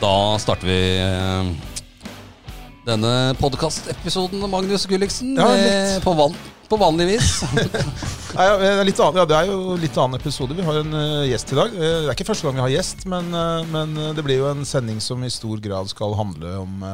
Da starter vi eh, denne podkastepisoden, Magnus Gulliksen, Ja, på, van, på vanlig vis. Nei, ja, annen, ja, det er jo litt annen episode. Vi har en uh, gjest i dag. Eh, det er ikke første gang vi har gjest, men, uh, men det blir jo en sending som i stor grad skal handle om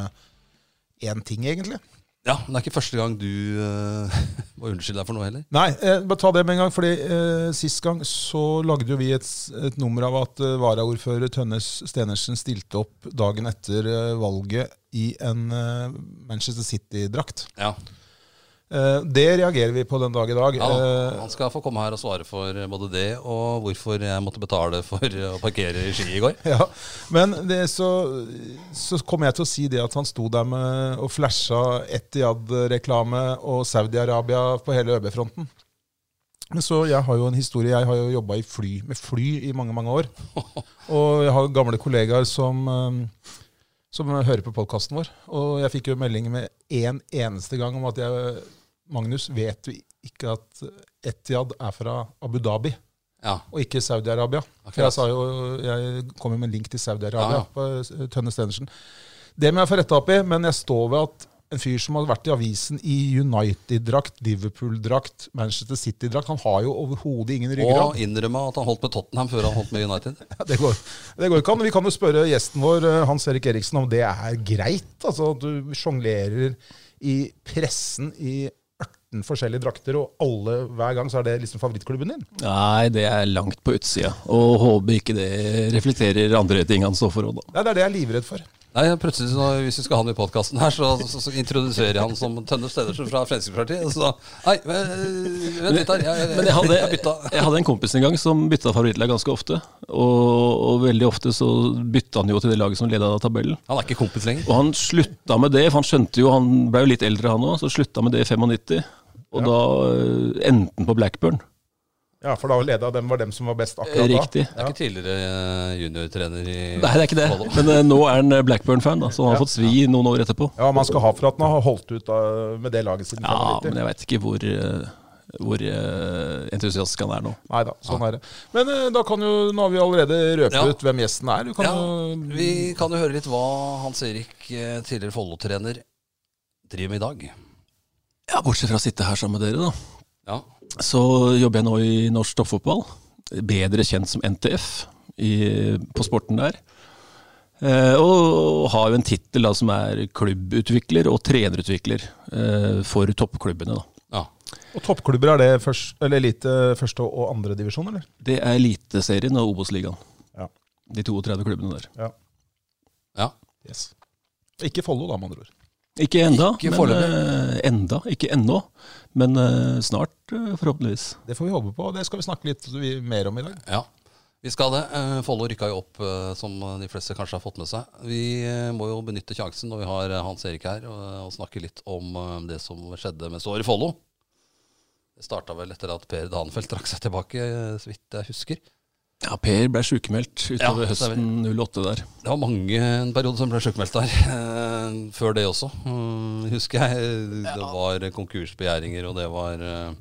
én ting, egentlig. Ja, men det er ikke første gang du uh, må unnskylde deg for noe heller. Nei, eh, bare ta det med en gang. fordi eh, Sist gang så lagde jo vi et, et nummer av at eh, varaordfører Tønnes Stenersen stilte opp dagen etter eh, valget i en eh, Manchester City-drakt. Ja, det reagerer vi på den dag i dag. ja Eh, Han skal få komme her og svare for både det og hvorfor jeg måtte betale for å parkere i Ski i går. Ja, Men det, så, så kommer jeg til å si det at han sto der med og flasha Etiad-reklame og Saudi-Arabia på hele ØB-fronten. Men så Jeg har jo en historie. Jeg har jo jobba fly, med fly i mange mange år. Og jeg har gamle kollegaer som, eh, som hører på podkasten vår. Og jeg fikk jo melding med én eneste gang om at jeg Magnus, vet du ikke at Etiad er fra Abu Dhabi? Ja, og ikke Saudi-Arabia. For Jeg, jeg kom jo med en link til Saudi-Arabia Ja, på eh, Tønne Stenersen. Det må jeg få retta opp i, men jeg står ved at en fyr som har vært i avisen i United-drakt, Liverpool-drakt, Manchester City-drakt Han har jo overhodet ingen Og ryggrad. innrømme at han holdt med Tottenham før han holdt med United. ja, Det går, det går ikke an. Vi kan jo spørre gjesten vår, eh, Hans Erik Eriksen, om det er greit? Altså at du sjonglerer i pressen i 18 forskjellige drakter, og alle hver gang så er det liksom favorittklubben din? Nei, det er langt på utsida. Og håper ikke det reflekterer andre ting han står for òg, da. Nei, Det er det jeg er livredd for. Nei, plutselig så, Hvis vi skal ha han i podkasten her, så, så, så introduserer jeg han som Tønne Stedersen fra Fremskrittspartiet. Så Nei, vent vent litt her. Jeg, jeg, Men jeg hadde, jeg bytta. jeg hadde en kompis en gang som bytta favorittlag ganske ofte. Og, og veldig ofte så bytta han jo til det laget som leda tabellen. Han er ikke kompis lenger. Og han slutta med det, for han skjønte jo, han ble jo litt eldre han òg, så slutta med det i 95. Og da enten endte han på Blackburn. Ja, for da leda dem var dem som var best akkurat da. Riktig. Jeg er ikke tidligere eh, juniortrener i Nei, det er ikke det. Men uh, nå er han eh, Blackburn-fan, da, så han har fått svi noen år etterpå. Ja, man skal ha for at han har holdt ut da, med det laget siden Ja, men jeg veit ikke hvor, uh hvor uh, entusiastisk han er nå. Nei da, sånn er det. Men uh, da kan jo, nå har vi allerede røpet Ja. hvem gjesten er. Du kan Ja, jo vi kan jo høre litt hva Hans Erik, eh, tidligere Follo-trener, driver med i dag. Ja, Bortsett fra å sitte her sammen med dere, da. Ja, Så jobber jeg nå i norsk toppfotball. Bedre kjent som NTF i, på sporten der. Eh, og har jo en tittel som er klubbutvikler og trenerutvikler eh, for toppklubbene. da. ja. Og toppklubber, er det først, eller elite første og andre divisjon, eller? Det er Eliteserien og Obos-ligaen. Ja. De 32 klubbene der. Ja. ja. Yes. Ikke Follo, da, med andre ord. Ikke enda, Ikke men eh, enda, ikke ennå. Men eh, snart, eh, forhåpentligvis. Det får vi håpe på, og det skal vi snakke litt mer om i dag. Ja, vi skal det. Follo rykka jo opp, som de fleste kanskje har fått med seg. Vi må jo benytte sjansen når vi har Hans Erik her, og, og snakke litt om det som skjedde med såret Follo. Det starta vel etter at Per Danfeldt trakk seg tilbake, så vidt jeg husker. Ja, Per ble sykemeldt utover Ja, høsten 08 der. Det var mange en periode som ble sykemeldt der. Eh, før det også, mm, husker jeg. Det var konkursbegjæringer, og det var eh,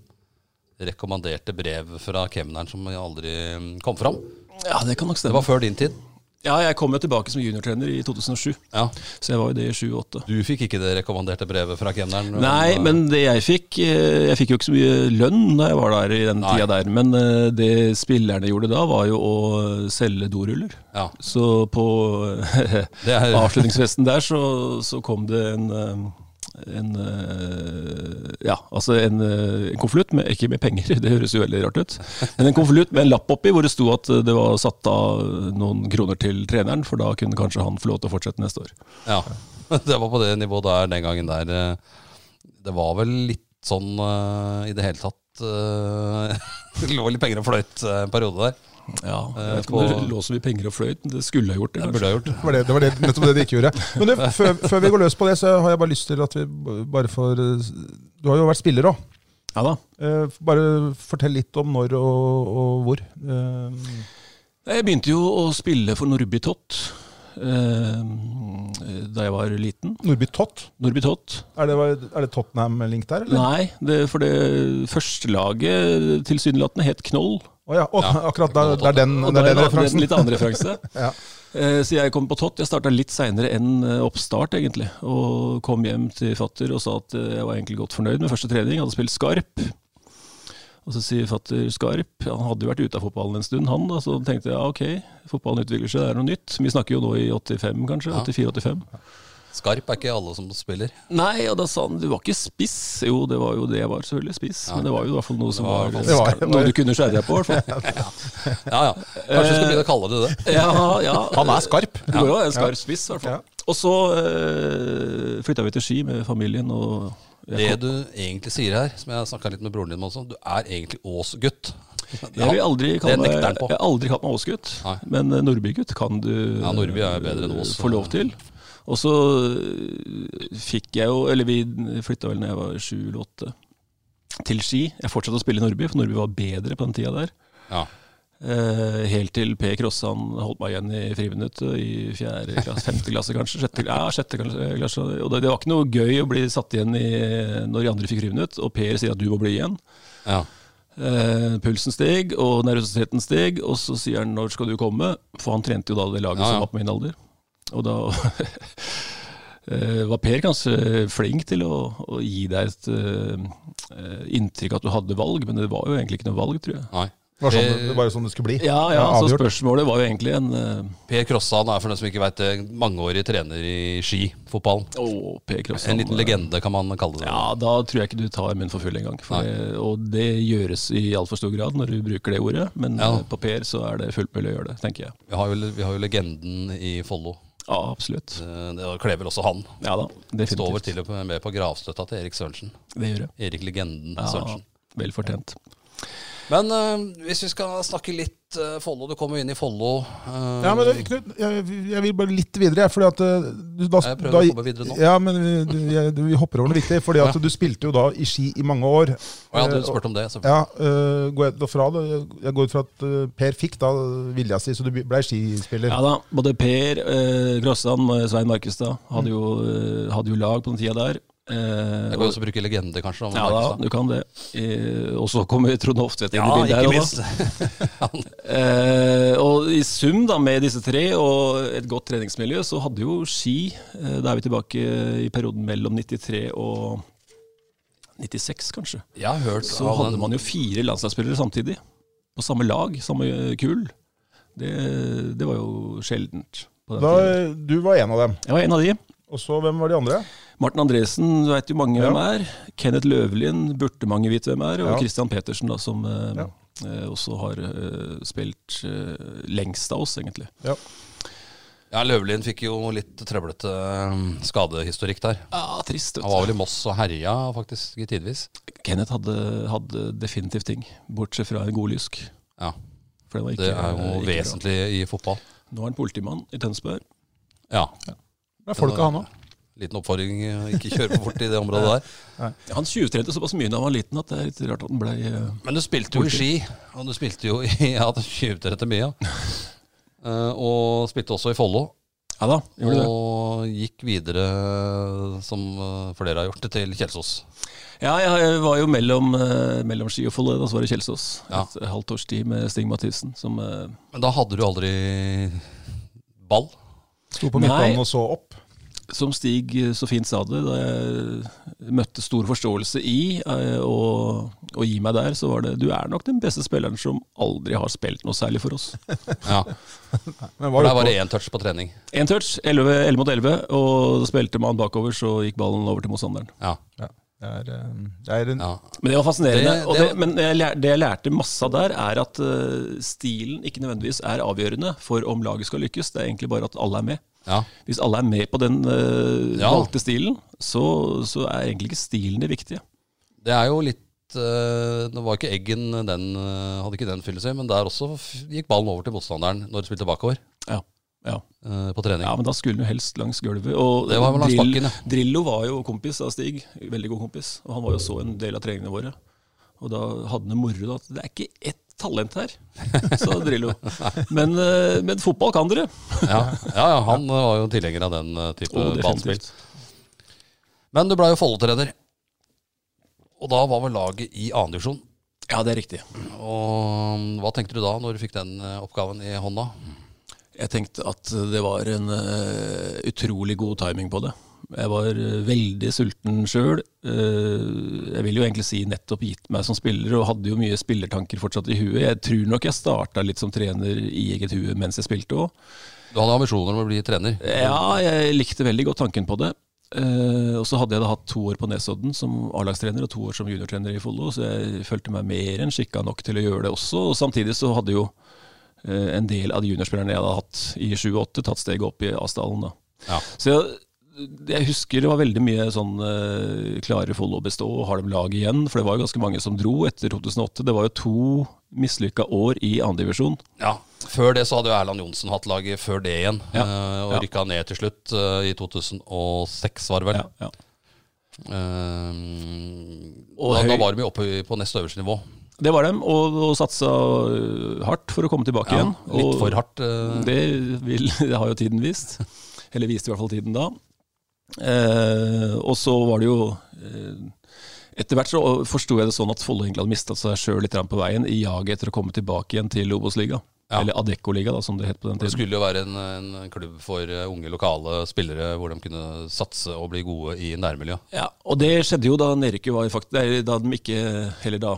rekommanderte brev fra kemneren som aldri mm, kom fram. Ja, det kan nok Det var før din tid. Ja, jeg kom jo tilbake som juniortrener i 2007, Ja. så jeg var jo det i 7-8. Du fikk ikke det rekommanderte brevet fra kemneren? Nei, men det jeg fikk eh, Jeg fikk jo ikke så mye lønn da jeg var der i den Nei. tida der. Men eh, det spillerne gjorde da, var jo å selge doruller. Ja, Så på avslutningsfesten der så, så kom det en eh, en, eh, ja, altså en, eh, en konvolutt, ikke med penger, det høres jo veldig rart ut. Men en konvolutt med en lapp oppi hvor det sto at det var satt av noen kroner til treneren, for da kunne kanskje han få lov til å fortsette neste år. Ja, det var på det nivået der den gangen der. eh, Det var vel litt sånn i det hele tatt Det lå litt penger og fløyt en periode der. Ja, jeg Eh, vet ikke om det lå så mye penger og fløyt, men det skulle jeg gjort det. Burde jeg gjort. Det var, det, det var det, nettopp det de ikke gjorde. Men du, før, før vi går løs på det, så har jeg bare lyst til at vi bare får eh, Du har jo vært spiller òg. Ja da. Bare fortell litt om når og, og hvor. Eh, Jeg begynte jo å spille for Nordby Tott eh, da jeg var liten. Nordby Tott. Nordby Tott. Er det, er det Tottenham-link der, eller? Nei, det, for det første laget tilsynelatende het Knoll. Å ja, Ja. akkurat der, det er den, Og det er den referansen. Litt annen referanse. Ja. Eh, Så jeg kom på tott. Jeg starta litt seinere enn eh, oppstart, egentlig. Og kom hjem til fatter og sa at eh, jeg var egentlig godt fornøyd med første trening. Jeg Hadde spilt skarp. Og så sier fatter skarp. Han hadde jo vært ute av fotballen en stund, han. Da. Så tenkte jeg ja, ok, fotballen utvikler seg, det er noe nytt. Vi snakker jo nå i 85, kanskje. 84-85. Skarp er ikke alle som spiller. Nei, og da sa han du var ikke spiss. Jo, det var jo det jeg var, selvfølgelig. Spiss. Ja. Men det var jo i hvert fall noe som var var, var- noe du kunne skjære deg på, i hvert fall. Ja, ja. Kanskje du skal begynne å kalle det det. Ja, ja. Han er skarp. Det går jo en skarp spiss, i hvert fall. Ja. Og så øh, flytta vi til Ski med familien. og Det du egentlig sier her, som jeg snakka litt med broren din om også, du er egentlig Ås-gutt. jeg aldri meg, har aldri kalt meg Ås-gutt, men eh, Nordby-gutt kan du Ja, Nordby er bedre enn eh, Ås. få lov til. Og så eh, fikk jeg jo Eller vi flytta vel når jeg var sju eller åtte, til Ski. Jeg fortsatte å spille i Nordby, for Nordby var bedre på den tida der. Ja. Eh, helt til P. Krossan holdt meg igjen i friminuttet i fjerde klasse, femte klasse kanskje. Sjette, ja, sjette klasse. Og det, det var ikke noe gøy å bli satt igjen i, når de andre fikk friminutt, og Per sier at du må bli igjen. ja. Eh, pulsen steg, og nervøsiteten steg, og så sier han 'når skal du komme?' For han trente jo da det laget ja. som var på min alder. Og da eh, var Per ganske flink til å, å gi deg et uh, inntrykk at du hadde valg, men det var jo egentlig ikke noe valg, tror jeg. Nei. Det var, sånn, det var jo sånn det skulle bli. Ja, ja, så spørsmålet var jo egentlig en uh... Per Krossan er for den som ikke vet det, mangeårig trener i skifotballen. Oh, Per Krossan. En liten legende, kan man kalle det. Ja, da tror jeg ikke du tar munn for full engang. Og det gjøres i altfor stor grad når du bruker det ordet, men Ja. på Per så er det fullt mulig å gjøre det, tenker jeg. Vi har jo, vi har jo legenden i Follo. Ja, absolutt. Det, Det kler vel også han. Ja da, Står vel til og med på gravstøtta til Erik Sørensen. Det gjør jeg. Erik Legenden Ja, Sørensen. vel fortjent. Men eh, hvis vi skal snakke litt eh, Follo, du kom jo inn i Follo. Uh, Ja, men det, Knut, jeg, jeg vil bare litt videre. jeg, Fordi at eh, du, da, Jeg prøver da, å komme videre nå. Ja, men vi, du, jeg, du, vi hopper over noe viktig. Fordi at Ja. du spilte jo da i Ski i mange år. Og jeg hadde jo spurt om det. Ja, uh, går jeg da fra da, Jeg går ut fra at Per fikk da vilja si, så du ble skispiller. Ja da, både Per uh, Grossan og Svein Markestad hadde jo, eh, hadde jo lag på den tida der. Eh, Jeg kan også bruke legende, kanskje. Om ja da, du kan det. Eh, og så kommer Trond Hoftvedt inn i Ja, bildet her. Eh, og i sum da med disse tre og et godt treningsmiljø, så hadde jo Ski eh, Da er vi tilbake i perioden mellom 93 og 96, kanskje. Jeg har hørt Så hadde den- man jo fire landslagsspillere samtidig. På samme lag, samme kull. Det, det var jo sjeldent. på den Da, du var en av dem. Jeg var en av de. Og så hvem var de andre? Martin Andresen du vet jo mange Ja. hvem er. Kenneth Løvelien burde mange vite hvem er. Og Ja. Christian Petersen, da, som eh, Ja. eh, også har eh, spilt eh, lengst av oss, egentlig. Ja. Ja, Løvelien fikk jo litt trøblete eh, skadehistorikk der. Ja, trist. vet Han var vel i Moss og herja faktisk i tidvis. Kenneth hadde, hadde definitivt ting, bortsett fra en god lysk. Ja, det ikke, Det er jo vesentlig bra. i fotball. Nå er han politimann i Tønsberg. Ja. Det er folka, han òg. Liten oppfordring, å ikke kjøre for fort i det området der. Han tjuvtrente såpass mye da han var liten at det er litt rart at han ble uh, Men du spilte jo i Ski, og du spilte jo i Ja, du tjuvtrente mye, ja. Uh, og spilte også i Follo. Ja da, gjorde det. Og gikk videre, som eh, flere har gjort det, til Kjelsås. Ja, jeg var jo mellom, eh, mellom Ski og Follo, da så var det Kjelsås. Ja. Et halvt års tid med Stig Mathisen, som eh, Men da hadde du aldri ball? Sto på Nei. midtbanen og så opp. Som Stig så fint sa det, da jeg møtte stor forståelse i og, å, å gi meg der, så var det Du er nok den beste spilleren som aldri har spilt noe særlig for oss. Ja, Men var der var det én touch på trening. Én touch, 11, 11 mot 11, og spilte man bakover, så gikk ballen over til motstanderen. Ja, ja, det er, eh, det er en, ja. Men det var fascinerende. Det- og det men jeg det jeg lærte masse av der, er at eh, stilen ikke nødvendigvis er avgjørende for om laget skal lykkes. Det er egentlig bare at alle er med. Ja. Hvis alle er med på den uh, Ja. valgte stilen, så, så er egentlig ikke stilen det viktige. Det er jo litt uh, Nå var ikke Eggen den uh, Hadde ikke den fylle seg, men der også gikk ballen over til motstanderen når de spilte bakover Ja, ja. på trening. ja men da skulle han jo helst langs gulvet. Og Det var langs Drill- bakken, ja. Drillo var jo kompis av Stig, veldig god kompis. Og han var jo så en del av treningene våre. Og da hadde han det moro det er ikke ett talent her, sa Drillo. Men, eh, men fotball kan dere. Ja, ja, ja han var jo tilhenger av den eh, type oh, ballspill. Men du blei jo Follo-trener. Og da var vel laget i annendivisjon. Ja, det er riktig. Og mm, hva tenkte du da, når du fikk den eh, oppgaven i hånda? Jeg tenkte at det var en uh, utrolig god timing på det. Jeg var uh, veldig sulten sjøl. Uh, jeg vil jo egentlig si nettopp gitt meg som spiller, og hadde jo mye spillertanker fortsatt i huet. Jeg tror nok jeg starta litt som trener i eget hue mens jeg spilte òg. Du hadde ambisjoner om å bli trener? Ja, jeg likte veldig godt tanken på det. Uh, og så hadde jeg da hatt to år på Nesodden som A-lagstrener og to år som juniortrener i Follo, så jeg følte meg mer enn skikka nok til å gjøre det også. Og samtidig så hadde jo Eh, en del av de juniorspillerne jeg hadde hatt i 7-8, tatt steget opp i Asdalen. Ja. Så jeg, jeg, husker det var veldig mye sånn uh, Klarer Follo bestå, har de lag igjen? For det var jo ganske mange som dro etter 2008. Det var jo to mislykka år i andredivisjon. Ja. Før det så hadde jo Erland Johnsen hatt laget før det igjen, ja. uh, og ja. rykka ned til slutt uh, i 2006, var det vel. Ja, ja. da, da, var de jo oppe på nest øverste nivå. Det var dem, og, og satsa hardt for å komme tilbake igjen. Litt for hardt. Det, vil, det, har jo tiden vist. Eller viste i hvert fall tiden da. Eh, og så var det jo eh, Etter hvert så forsto jeg det sånn at Follo egentlig hadde mista seg sjøl litt på veien i jaget etter å komme tilbake igjen til Obos-liga. Ja. Eller Adecco-liga, som det het på den tiden. Det skulle jo være en, en, klubb for eh, unge lokale spillere hvor de kunne satse og bli gode i nærmiljøet. Ja, og det skjedde jo da Nerike var i fakt... Da de ikke Heller da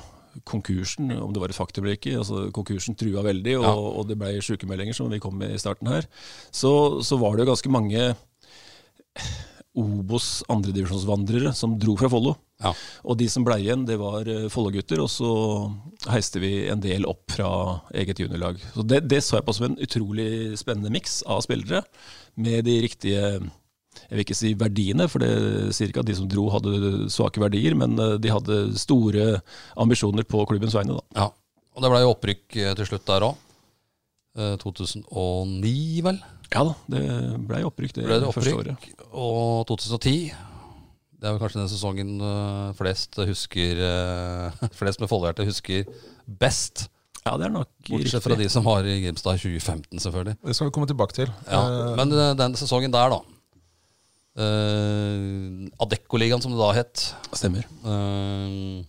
konkursen, om det var et faktum eller ikke. altså Konkursen trua veldig, og, ja. og det ble sykemeldinger, som vi kom med i starten her. Så, så var det jo ganske mange Obos andredivisjonsvandrere som dro fra Follo. Ja. Og de som ble igjen, det var eh, Follo-gutter, og så heiste vi en del opp fra eget juniorlag. Så det, det så jeg på som en utrolig spennende miks av spillere, med de riktige jeg vil ikke si verdiene, for det sier ikke at de som dro hadde svake verdier, men eh, de hadde store ambisjoner på klubbens vegne. Da. Ja, og det ble jo opprykk eh, til slutt der òg. 2009, eh, vel? Ja da, det ble opprykk det, ble det opprykk, første året. Og 2010 det er vel kanskje den sesongen flest husker Flest med Follohjerte husker best. Ja, det er nok Bortsett fra de som var i Grimstad 2015, selvfølgelig. Det skal vi komme tilbake til. Ja, Men den sesongen der, da. Uh, Adecco-ligaen, som det da het. Stemmer. Uh,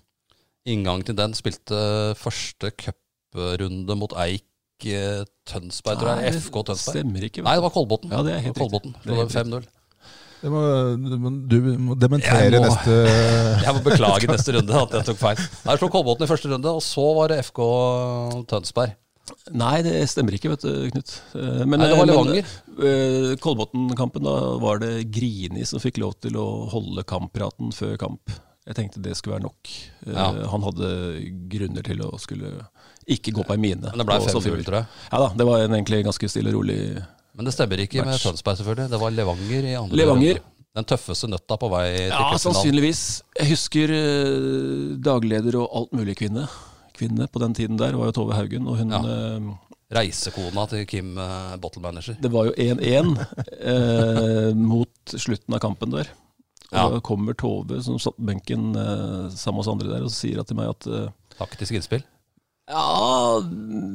inngang til den spilte første cuprunde mot Eik Tønsberg, tror jeg. FK Tønsberg. Stemmer ikke. Nei, det var Kolbotn. Ja, det er helt Kolbotn. Det var 5-0. Må, du må dementere jeg må, neste Jeg må beklage neste runde at jeg tok feil. Jeg slo Kolbotn i første runde, og så var det FK Tønsberg. Nei, det stemmer ikke, vet du, Knut. Eh, men, Nei, det var eh, Levanger. Kolbotn-kampen, da var det Grini som fikk lov til å holde kamppraten før kamp. Jeg tenkte det skulle være nok. Ja. han hadde grunner til å skulle ikke gå på ei mine. Men det ble 5-0, tror jeg. Ja da, det var en egentlig ganske stille og rolig Men det stemmer ikke match. med Tønsberg, selvfølgelig. Det var Levanger i andre Levanger. Den tøffeste nøtta på vei til Ja, sannsynligvis. Jeg husker uh, dagleder og alt mulig kvinne kvinne på den tiden der var jo Tove Haugen. og hun... Ja. Eh, Reisekona til Kim uh, Bottle Manager. Det var jo 1-1 eh, mot slutten av kampen der. Og ja. da kommer Tove som satt på benken eh, sammen med oss andre der og sier til meg at eh, Taktisk innspill? Ja,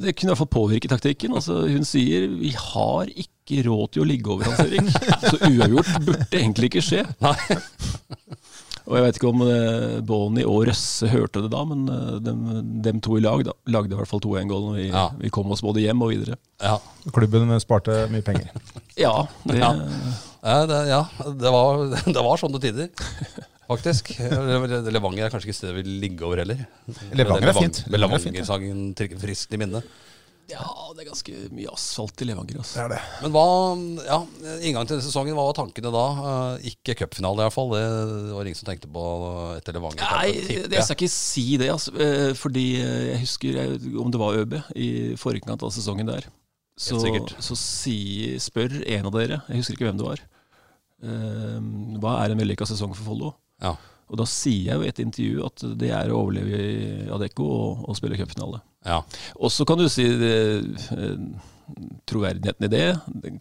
det kunne i hvert fall påvirke taktikken. Altså, hun sier vi har ikke råd til å ligge over Hans Erik. Så uavgjort burde egentlig ikke skje. Nei. Og jeg vet ikke om uh, Bonnie og Røsse hørte det da, men uh, dem, dem, to i lag da, lagde i hvert fall 2-1-gål når vi, ja. vi, kom oss både hjem og videre. Ja. Klubben sparte mye penger. ja, det, ja. Det, ja. Det, var, det var sånne tider. Faktisk. Levanger er kanskje ikke stedet vi vil ligge over heller. Levanger er fint. Levanger-sangen trekker friskt i minnet. Ja, det er ganske mye asfalt i Levanger. Altså. Det er det. Men hva, ja, inngang til sesongen, hva var tankene da? Uh, ikke cupfinale, i hvert fall. Det var ingen som tenkte på etter Levanger. Nei, jeg skal ikke si det. Altså, uh, fordi jeg husker jeg, om det var ØB i forkant av sesongen der. Så, så si, spør en av dere, jeg husker ikke hvem det var, uh, hva er en vellykka sesong for Follo? Ja. Og da sier jeg jo i et intervju at det er å overleve i Adecco og, og spille cupfinale. Ja. Og så kan du si det, troverdigheten i det.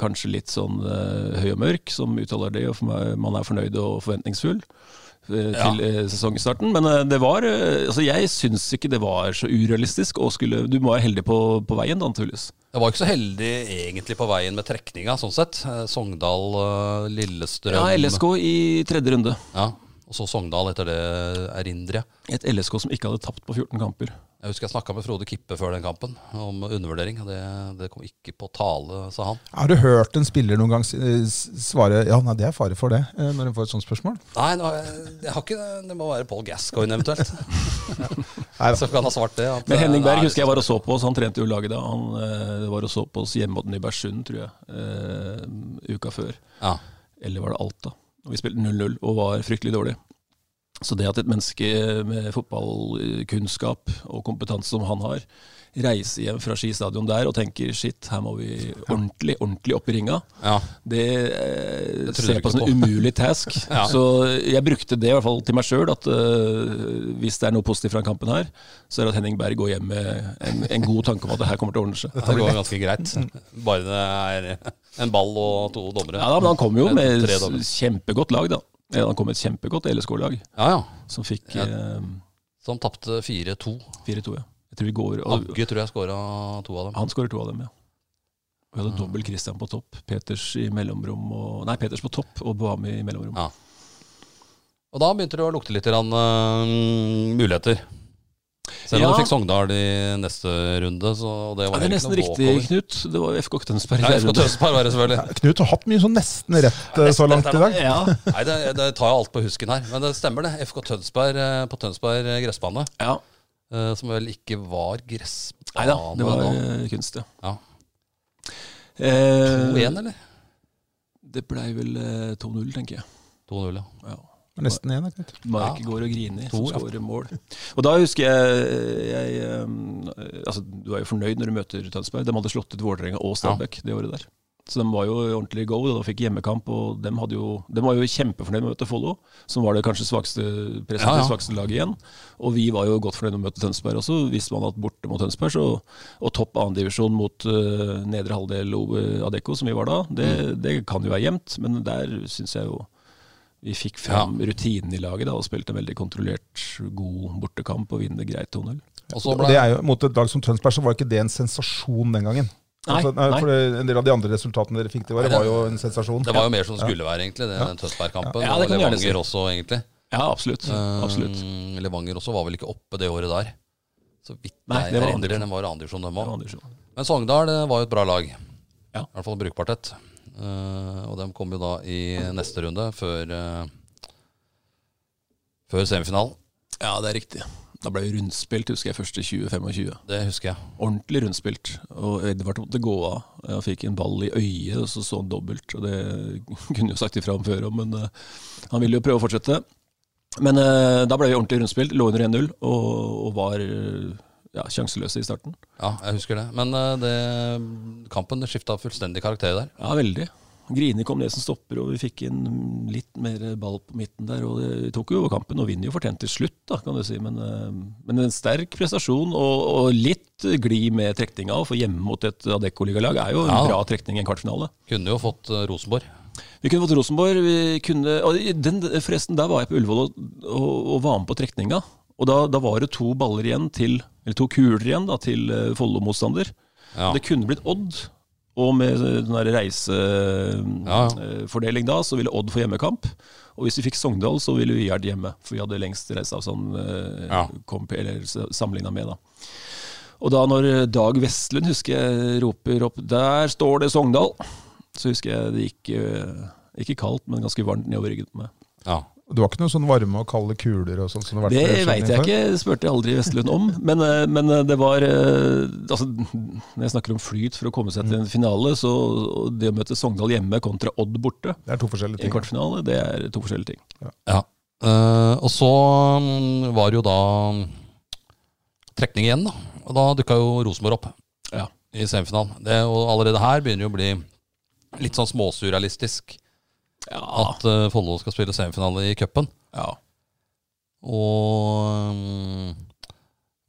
Kanskje litt sånn uh, høy og mørk, som uttaler det, og man er fornøyd og forventningsfull til ja. til uh, sesongstarten. Men det var altså Jeg syns ikke det var så urealistisk. Og skulle, du må være heldig på, på veien, da, naturligvis. Jeg var ikke så heldig egentlig på veien med trekninga, sånn sett. Sogndal, Lillestrøm Ja, LSK i tredje runde. Ja, Og så Sogndal etter det, erindrer jeg. Et LSK som ikke hadde tapt på 14 kamper. Jeg husker jeg snakka med Frode Kippe før den kampen om undervurdering. og Det, det kom ikke på tale, sa han. Har du hørt en spiller noen gang svare ja, nei, det er fare for det, eh, når du får et sånt spørsmål? Nei, nå, jeg, har ikke det. Det må være Paul Gascoigne eventuelt. Så kan han ha svart det. at, Men Henning Berg nei, husker jeg var og så på oss, han trente jo laget da. Han eh, var og så på oss hjemme mot Nybergsund, tror jeg, eh, uka før. Ja. Eller var det Alta? Og vi spilte 0-0 og var fryktelig dårlig. Så det at et menneske med fotballkunnskap og kompetanse som han har, reiser hjem fra Ski stadion der og tenker shit, her må vi ordentlig, ordentlig opp i ringa, ja. det, eh, ser jeg på som en umulig task. Ja. Så jeg brukte det i hvert fall til meg sjøl, at uh, hvis det er noe positivt fra den kampen her, så er det at Henning Berg går hjem med en, en god tanke om at det her kommer til å ordne seg. Det går ganske greit. Bare det er en ball og to dommere. Ja, da, men han kom jo Med s- kjempegodt lag, da. Ja, han kom med et kjempegodt LSK-lag, Ja, ja. som fikk eh, Som tapte 4-2. 4-2. Ja. Jeg tror vi går og, Agge tror jeg skåra to av dem. Han skårer to av dem, ja. Vi hadde dobbel Christian på topp, Peters i mellomrom og Nei, Peters på topp og Bami i mellomrom. Ja. Og da begynte det å lukte litt grann, uh, muligheter. Selv om Ja. du fikk Sogndal i neste runde. Så det, var Ja, det er nesten riktig, over. Knut. Det var FK Tønsberg. i Ja, FK. Tønsberg var det selvfølgelig. Knut har hatt mye sånn nesten rett ja, så langt i dag. Ja, Nei, det, det tar jeg alt på husken her. Men det stemmer, det. FK Tønsberg eh, på Tønsberg eh, gressbane. ja. Eh, Som vel ikke var gressbane Nei da, det var da. eh, kunst, ja. Ja. Eh, 2-1, eller? det blei vel eh, 2-0, tenker jeg. 2-0, ja. Ja. Nesten. Mark Ja. går og griner, To, som ja. skårer mål. Og da husker jeg, jeg eh, altså, Du er jo fornøyd når du møter Tønsberg. De hadde slått ut Vålerenga og Stabæk det året der. Så de var jo ordentlig go. Da fikk hjemmekamp, og de, hadde jo, de var jo kjempefornøyd med å møte Follo, som var det kanskje svakeste, presset, Ja, ja. svakeste laget igjen. Og vi var jo godt fornøyd med å møte Tønsberg også. Hvis man hadde borte mot Tønsberg, så, og topp annendivisjon mot uh, nedre halvdel av Adecco, som vi var da, det, Mm. det kan jo være jevnt, men der syns jeg jo vi fikk fram rutinen i laget da, og spilte en veldig kontrollert, god bortekamp og vinner greit 2-0. Og ble det er jo, Mot et lag som Tønsberg så var ikke det en sensasjon den gangen. Nei, Altså, nei, nei. for En del av de andre resultatene dere fikk det året, var jo en sensasjon. Det var jo mer som det skulle være, egentlig, det, den Tønsberg-kampen. Ja, det og Levanger også, egentlig. Ja, absolutt. Eh, absolutt. Levanger også var vel ikke oppe det året der. Så vidt Nei, det var erindrer, den var andredivisjon, dem òg. Men Sogndal det var jo et bra lag. Ja. I hvert fall brukbart et. Uh, og de kom jo da i neste runde, før, uh, før semifinalen. Ja, det er riktig. Da ble rundspilt, husker jeg, første 20-25. Det husker jeg. Ordentlig rundspilt. Og Edvard måtte gå av. Han fikk en ball i øyet, og så så han dobbelt. Og det kunne jo sagt ifra om før òg, men eh, han ville jo prøve å fortsette. Men eh, da ble vi ordentlig rundspilt, lå under 1-0 og, og var eh, ja, sjanseløse i starten. Ja, jeg husker det. Men det, kampen skifta fullstendig karakter der. Ja, veldig. Grini kom ned som stopper, og vi fikk inn litt mer ball på midten der. og Det tok jo over kampen, og vinner jo fortjent til slutt, da, kan du si. Men, eh, men en sterk prestasjon, og, og litt glid med trekninga. For hjemme mot et Adecco-ligalag er jo en Ja. bra trekning i en kvartfinale. Kunne jo fått eh, Rosenborg. Vi kunne fått Rosenborg. vi kunne, den, Forresten, der var jeg på Ullevål og, og, og var med på trekninga. Og da, da var det to baller igjen til, eller to kuler igjen da, til eh, Follo-motstander. Ja. Det kunne blitt Odd. Og med reisefordeling da, så ville Odd få hjemmekamp. Og hvis vi fikk Sogndal, så ville vi vært hjemme. For vi hadde lengst reiseavstand eh, Ja. sammenligna med. da. Og da når Dag Vestlund husker jeg roper opp 'Der står det Sogndal', så husker jeg det gikk eh, ikke kaldt, men ganske varmt nedover ryggen på meg. ja. Du har ikke noen sånn varme og kalde kuler og sånt som det Det veit jeg ikke, det spurte jeg aldri Vestlund om. Men, eh, men eh, det var eh, altså, Når jeg snakker om flyt for å komme seg til en finale, så det å møte Sogndal hjemme kontra Odd borte Det er to forskjellige i ting. kvartfinale, det er to forskjellige ting. Ja. Eh, og så mm, var det jo da trekning igjen, da. Og da dukka jo Rosenborg opp Ja. i semifinalen. Det, og allerede her begynner det å bli litt sånn småsurrealistisk Ja, at uh, Follo skal spille semifinale i cupen. ja. Og um,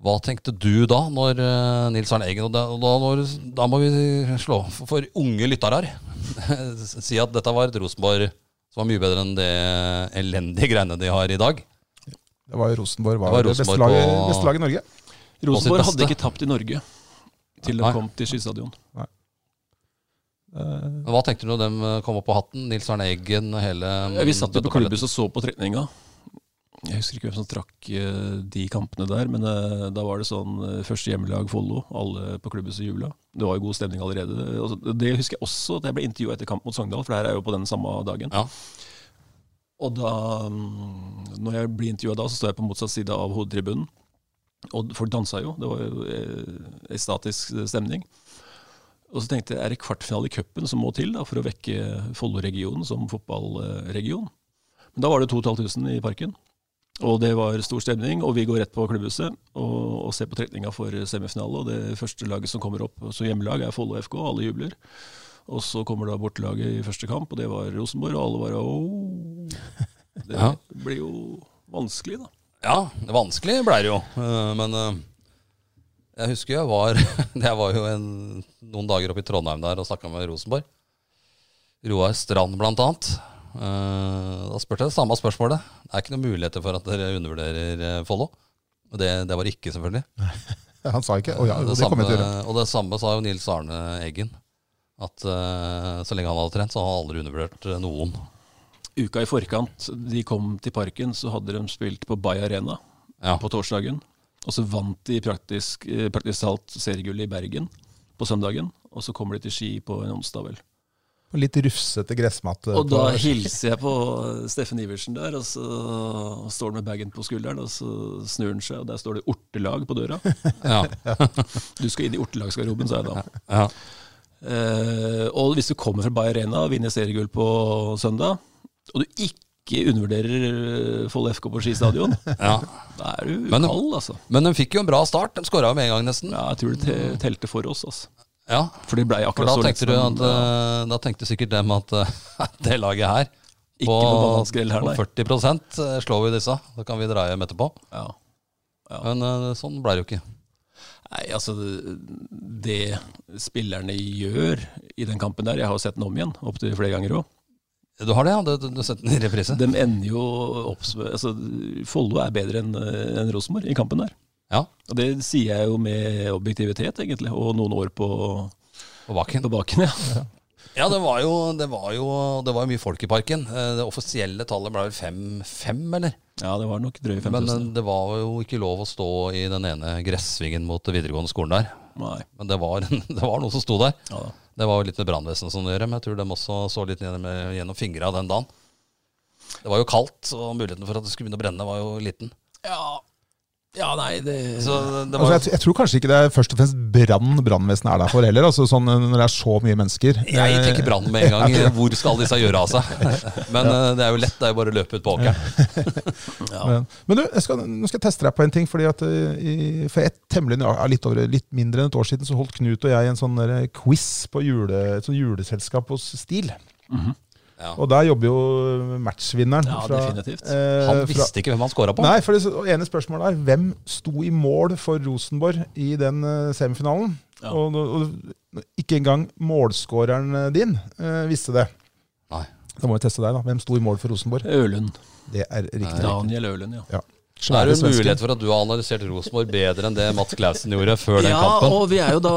hva tenkte du da, når uh, Nils Arne Eggen Og da, og da, når, da må vi slå for, for unge lyttere her. si at dette var et Rosenborg som var mye bedre enn det elendige greiene de har i dag. Det var jo Rosenborg var, Det var det beste Rosenborg laget, beste laget i Norge. Rosenborg hadde ikke tapt i Norge til de kom til Skistadion. Eh, Hva tenkte du når de kom opp på hatten? Nils Arne Eggen, hele Vi satt jo på klubbhus og så på treninga. Jeg husker ikke hvem som trakk eh, de kampene der, men eh, da var det sånn eh, første hjemmelag Follo. Alle på klubbhuset jula. Det var jo god stemning allerede. Altså, Det husker jeg også at jeg ble intervjua etter kamp mot Sogndal, for det her er jo på den samme dagen. Ja. Og da, mm, når jeg blir intervjua da, så står jeg på motsatt side av hovedtribunen. Og folk dansa jo. Det var jo eh, statisk stemning. Og så tenkte jeg, er det kvartfinale i cupen som må til da, for å vekke Follo-regionen som fotballregion? Men da var det 2500 i parken. Og det var stor stemning, og vi går rett på klubbhuset og, og ser på trekninga for semifinale. Og det første laget som kommer opp som hjemmelag, er Follo FK, og alle jubler. Og så kommer da bortelaget i første kamp, og det var Rosenborg, og alle bare ååå. Det Ja. blir jo vanskelig, da. Ja, det vanskelig blei det jo. Eh, Men eh, jeg husker jeg var Jeg var jo en, noen dager oppe i Trondheim der og snakka med Rosenborg. Roar Strand, blant annet. Eh, Da spurte jeg det samme spørsmålet. Det er ikke noen muligheter for at dere undervurderer eh, Follo? Og det, det var ikke, selvfølgelig. Han sa ikke oh, ja, det det samme, til og det samme sa jo Nils Arne Eggen. At eh, så lenge han hadde trent, så har han aldri undervurdert noen. Uka i forkant de kom til parken, så hadde de spilt på Bay Arena Ja. på torsdagen. Og så vant de praktisk, eh, praktisk talt seriegullet i Bergen på søndagen. Og så kommer de til Ski på en onsdag, vel. Og Litt rufsete gressmatte. Og da hilser jeg på Steffen Iversen der, og så står han med bagen på skulderen, og så snur han seg, og der står det 'Ortelag' på døra. Ja. Du skal inn i ortelagsgarderoben, sa jeg da. ja. Uh, og hvis du kommer fra Bayer Arena og vinner seriegull på søndag, og du ikke undervurderer Foll FK på Ski stadion, ja. da er du kald, altså. Men de fikk jo en bra start. De skåra jo med en gang, nesten. Ja, jeg tror det te- telte for oss, altså. Ja, For de blei For akkurat da så tenkte, du at, eh, da tenkte sikkert dem at eh, det laget her Ikke på bananskrell her, på 40% slår vi disse. Da kan vi dra hjem etterpå. Ja. Ja. Men eh, sånn ble det jo ikke. Nei, altså Det spillerne gjør i den kampen der Jeg har jo sett den om igjen, opptil flere ganger òg. Du har det, ja? Du, du, har sett den i reprise? De ender jo opp altså, Follo er bedre enn en Rosenborg i kampen der. Ja, Og det sier jeg jo med objektivitet, egentlig, og noen år på, på bakken. på baken. ja. Ja, det var, jo, det, var jo, det var mye folk i parken. Eh, Det offisielle tallet ble vel fem, fem eller? Ja, det var nok drøye Men eh, 5000. det var jo ikke lov å stå i den ene gressvingen mot videregående skolen der. Nei. Men det var, det var noen som sto der. Ja, da. Det var jo litt med brannvesenet som det gjør, men jeg tror de også så litt gjennom, gjennom fingra den dagen. Det var jo kaldt, og muligheten for at det skulle begynne å brenne, var jo liten. Ja. Ja, nei, det Så det Altså, jeg, jeg tror kanskje ikke det er først og fremst brann brannvesenet er der for heller. Altså, sånn, når det er så mye mennesker. Jeg Eh, tenker brann med en gang. Hvor skal disse gjøre av seg? Men ja. det er jo lett. Det er jo bare å løpe ut på åkeren. Men, men du, jeg skal, nå skal jeg teste deg på en ting. fordi at eh, i, For et temmelig, litt, over, litt mindre enn et år siden så holdt Knut og jeg en sånn quiz på jule, et sånn juleselskap hos Stil. Ja. Og der jobber jo matchvinneren. Ja, fra, definitivt. eh, Han fra- visste ikke hvem han scora på. Nei, for det ene spørsmålet er hvem sto i mål for Rosenborg i den eh, semifinalen? Ja. Og, og ikke engang målskåreren eh, din eh, visste det. Nei. Da må vi teste deg, da. Hvem sto i mål for Rosenborg? Ølund. Det er riktig. Daniel Ølund, ja. Ja. Det er jo en mulighet for at du har analysert Rosenborg bedre enn det Mats Clausen gjorde før den ja, kampen. og vi er jo da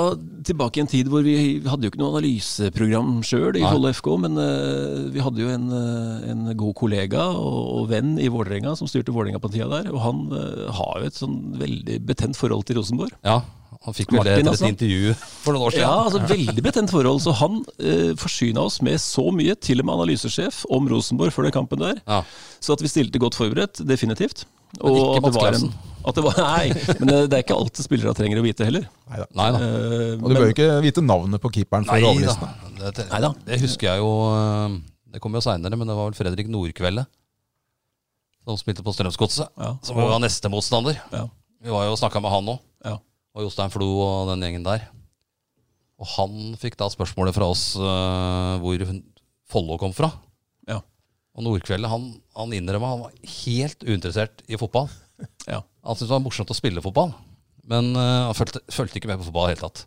tilbake i en tid hvor vi hadde jo ikke noe analyseprogram sjøl i. Follo FK, men uh, vi hadde jo en, eh, en god kollega og, og venn i Vålerenga som styrte Vålerenga på tida der, og han uh, har jo et sånn veldig betent forhold til Rosenborg. Ja, Han fikk vel det etter et intervju for noen år siden. Ja, altså Veldig betent forhold. Så han eh, forsyna oss med så mye, til og med analysesjef, om Rosenborg før den kampen der. Ja. Så at vi stilte godt forberedt, definitivt. Men ikke Mats var en- Clausen. At det var, nei, men det er ikke alt spillere trenger å vite heller. Neida. Nei da. Eh, Og du bør jo ikke vite navnet på keeperen å da. Det, det, Neida. det husker jeg jo eh, Det kom jo seinere, men det var vel Fredrik Nordkveldet som spilte på Strømsgodset. Ja. Som var neste motstander. Ja. Vi var jo og snakka med han òg. Ja. Og Jostein Flo og den gjengen der. Og han fikk da spørsmålet fra oss uh, hvor Follo kom fra. Ja. Og Nordkveldet han, han innrømma han var helt uinteressert i fotball. Ja. Han syntes det var morsomt å spille fotball, men uh, han fulgte, fulgte ikke med på fotball i det hele tatt.